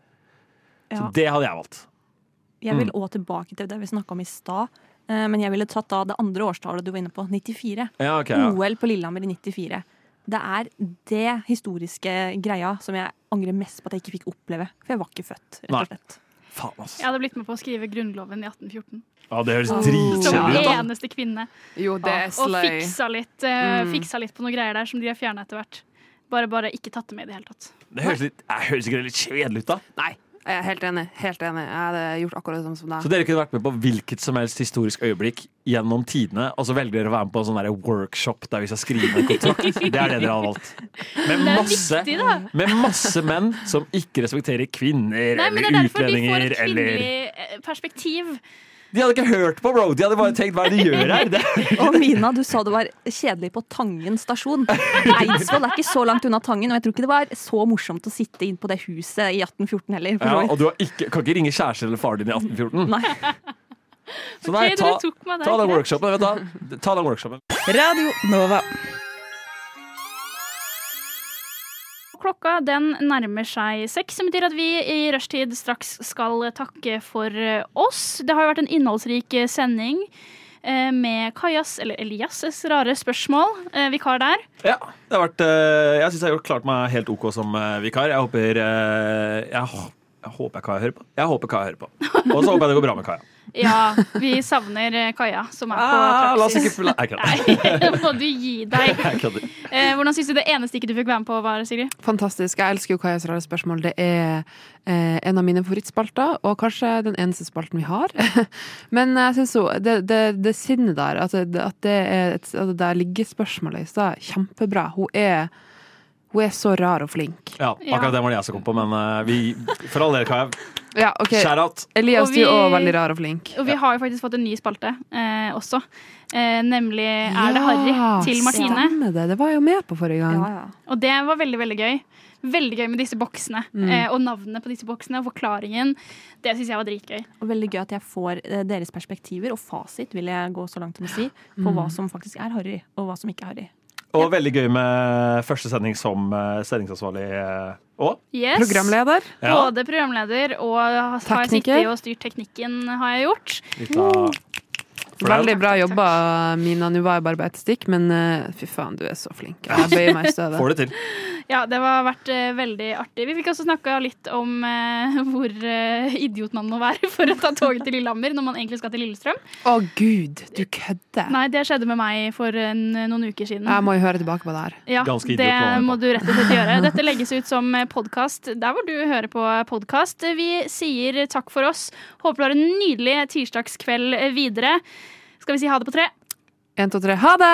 Så det hadde jeg valgt. Jeg vil Mm. òg tilbake til det vi snakka om i stad. eh, Men jeg ville tatt da det andre årstallet du var inne på, 94. Ja, okay, ja. OL på Lillehammer i 94. Det er det historiske greia som jeg angrer mest på at jeg ikke fikk oppleve. For jeg var ikke født, rett og slett. Faen, ass. Jeg hadde blitt med på å skrive Grunnloven i 1814. Ja, det høres. Som dritkjedelig ut, da. eneste kvinne. Jo, det er Og fiksa litt, uh, Mm. fiksa litt på noen greier der som de har fjerna etter hvert. Bare, bare ikke tatt det med i det hele tatt. Det høres, litt, jeg høres ikke det litt kjedelig ut, da? Nei, jeg er helt enig. Helt enig. Jeg hadde gjort akkurat det samme som Så dere kunne vært med på hvilket som helst historisk øyeblikk gjennom tidene, og så velger dere å være med på en sånn workshop der vi skal skrive en kontrakt. Det er det dere har valgt. Med masse, viktig, med masse menn som ikke respekterer kvinner Nei, men det eller er derfor de får et kvinnelig eh, perspektiv. De hadde ikke hørt på, bro! De hadde bare tenkt hva er det de gjør her? Det. Og Mina, du sa det var kjedelig på Tangen stasjon. Eidsvoll er ikke så langt unna Tangen, og jeg tror ikke det var så morsomt å sitte inn på det huset i 1814 heller. Ja, og du har ikke, kan ikke ringe kjæresten eller faren din i 1814. Nei. Så nei, ta, ta den workshopen. Vet du, ta den workshopen. Radio Nova. Klokka den nærmer seg seks, som betyr at vi i rushtid straks skal takke for eh, oss. Det har jo vært en innholdsrik eh, sending eh, med Kajas, eller Elias' rare spørsmål. Vikar der. Ja, det har vært, jeg syns jeg har gjort klart meg helt OK som vikar. Jeg håper jeg, jeg håper Kaja hører på. Jeg håper Kaja hører på. Og så håper jeg det går bra med Kaja. Ja, vi savner eh, Kaja, som er på Ah, la oss ikke praksis. Nei, nå må du gi deg. Eh, hvordan syns du det eneste ikke du fikk være med på, var, Sigrid? Fantastisk. Jeg elsker jo Kajas rare spørsmål. Det er eh, en av mine favorittspalter, og kanskje den eneste spalten vi har. Men jeg syns jo det, det, det sinnet der, at det, at det er et, at der ligger spørsmålet i stad, kjempebra. Hun er Hun er så rar og flink. Ja, Ja. akkurat det var det jeg som kom på, men uh, vi For all del, Kaja. Ja, ok. Shout-out. Elias, Og du er òg veldig rar og flink. Og vi har jo faktisk fått en ny spalte eh, også. Eh, nemlig Er det Harry? til Martine. Stemmer det. Det var jeg jo med på forrige gang. Ja, ja. Og det var veldig, veldig gøy. Veldig gøy med disse boksene. Mm. Eh, og navnene på disse boksene og forklaringen. Det syns jeg var dritgøy. Og veldig gøy at jeg får eh, deres perspektiver og fasit, vil jeg gå så langt som å si, på Mm. hva som faktisk er Harry, og hva som ikke er Harry. Og veldig gøy med første sending som eh, sendingsansvarlig eh, òg. Yes. Programleder. Ja. Både programleder og har Tekniker. sittet og styrt teknikken, har jeg gjort. Litt av. Veldig bra jobba, Mina. Nå var jeg bare på ett stikk, men eh, fy faen, du er så flink. Jeg bøyer meg i støvet. Får det til. Ja, det har vært eh, veldig artig. Vi fikk også snakka litt om eh, hvor eh, idiot man må være for å ta toget til Lillehammer når man egentlig skal til Lillestrøm. Å gud, du kødder. Nei, det skjedde med meg for en, noen uker siden. Jeg må jo høre tilbake på det her. Ja, Ganske idiot det må du rett og slett gjøre. Dette legges ut som podkast der hvor du hører på podkast. Vi sier takk for oss. Håper du har en nydelig tirsdagskveld videre. Skal vi si ha det på tre? Én, to, tre, ha det!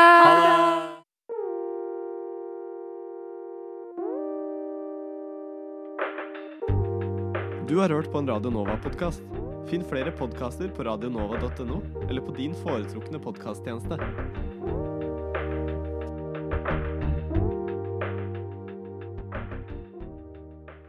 Du har hørt på en Radio Nova-podkast. Finn flere podkaster på radionova.no eller på din foretrukne podkasttjeneste.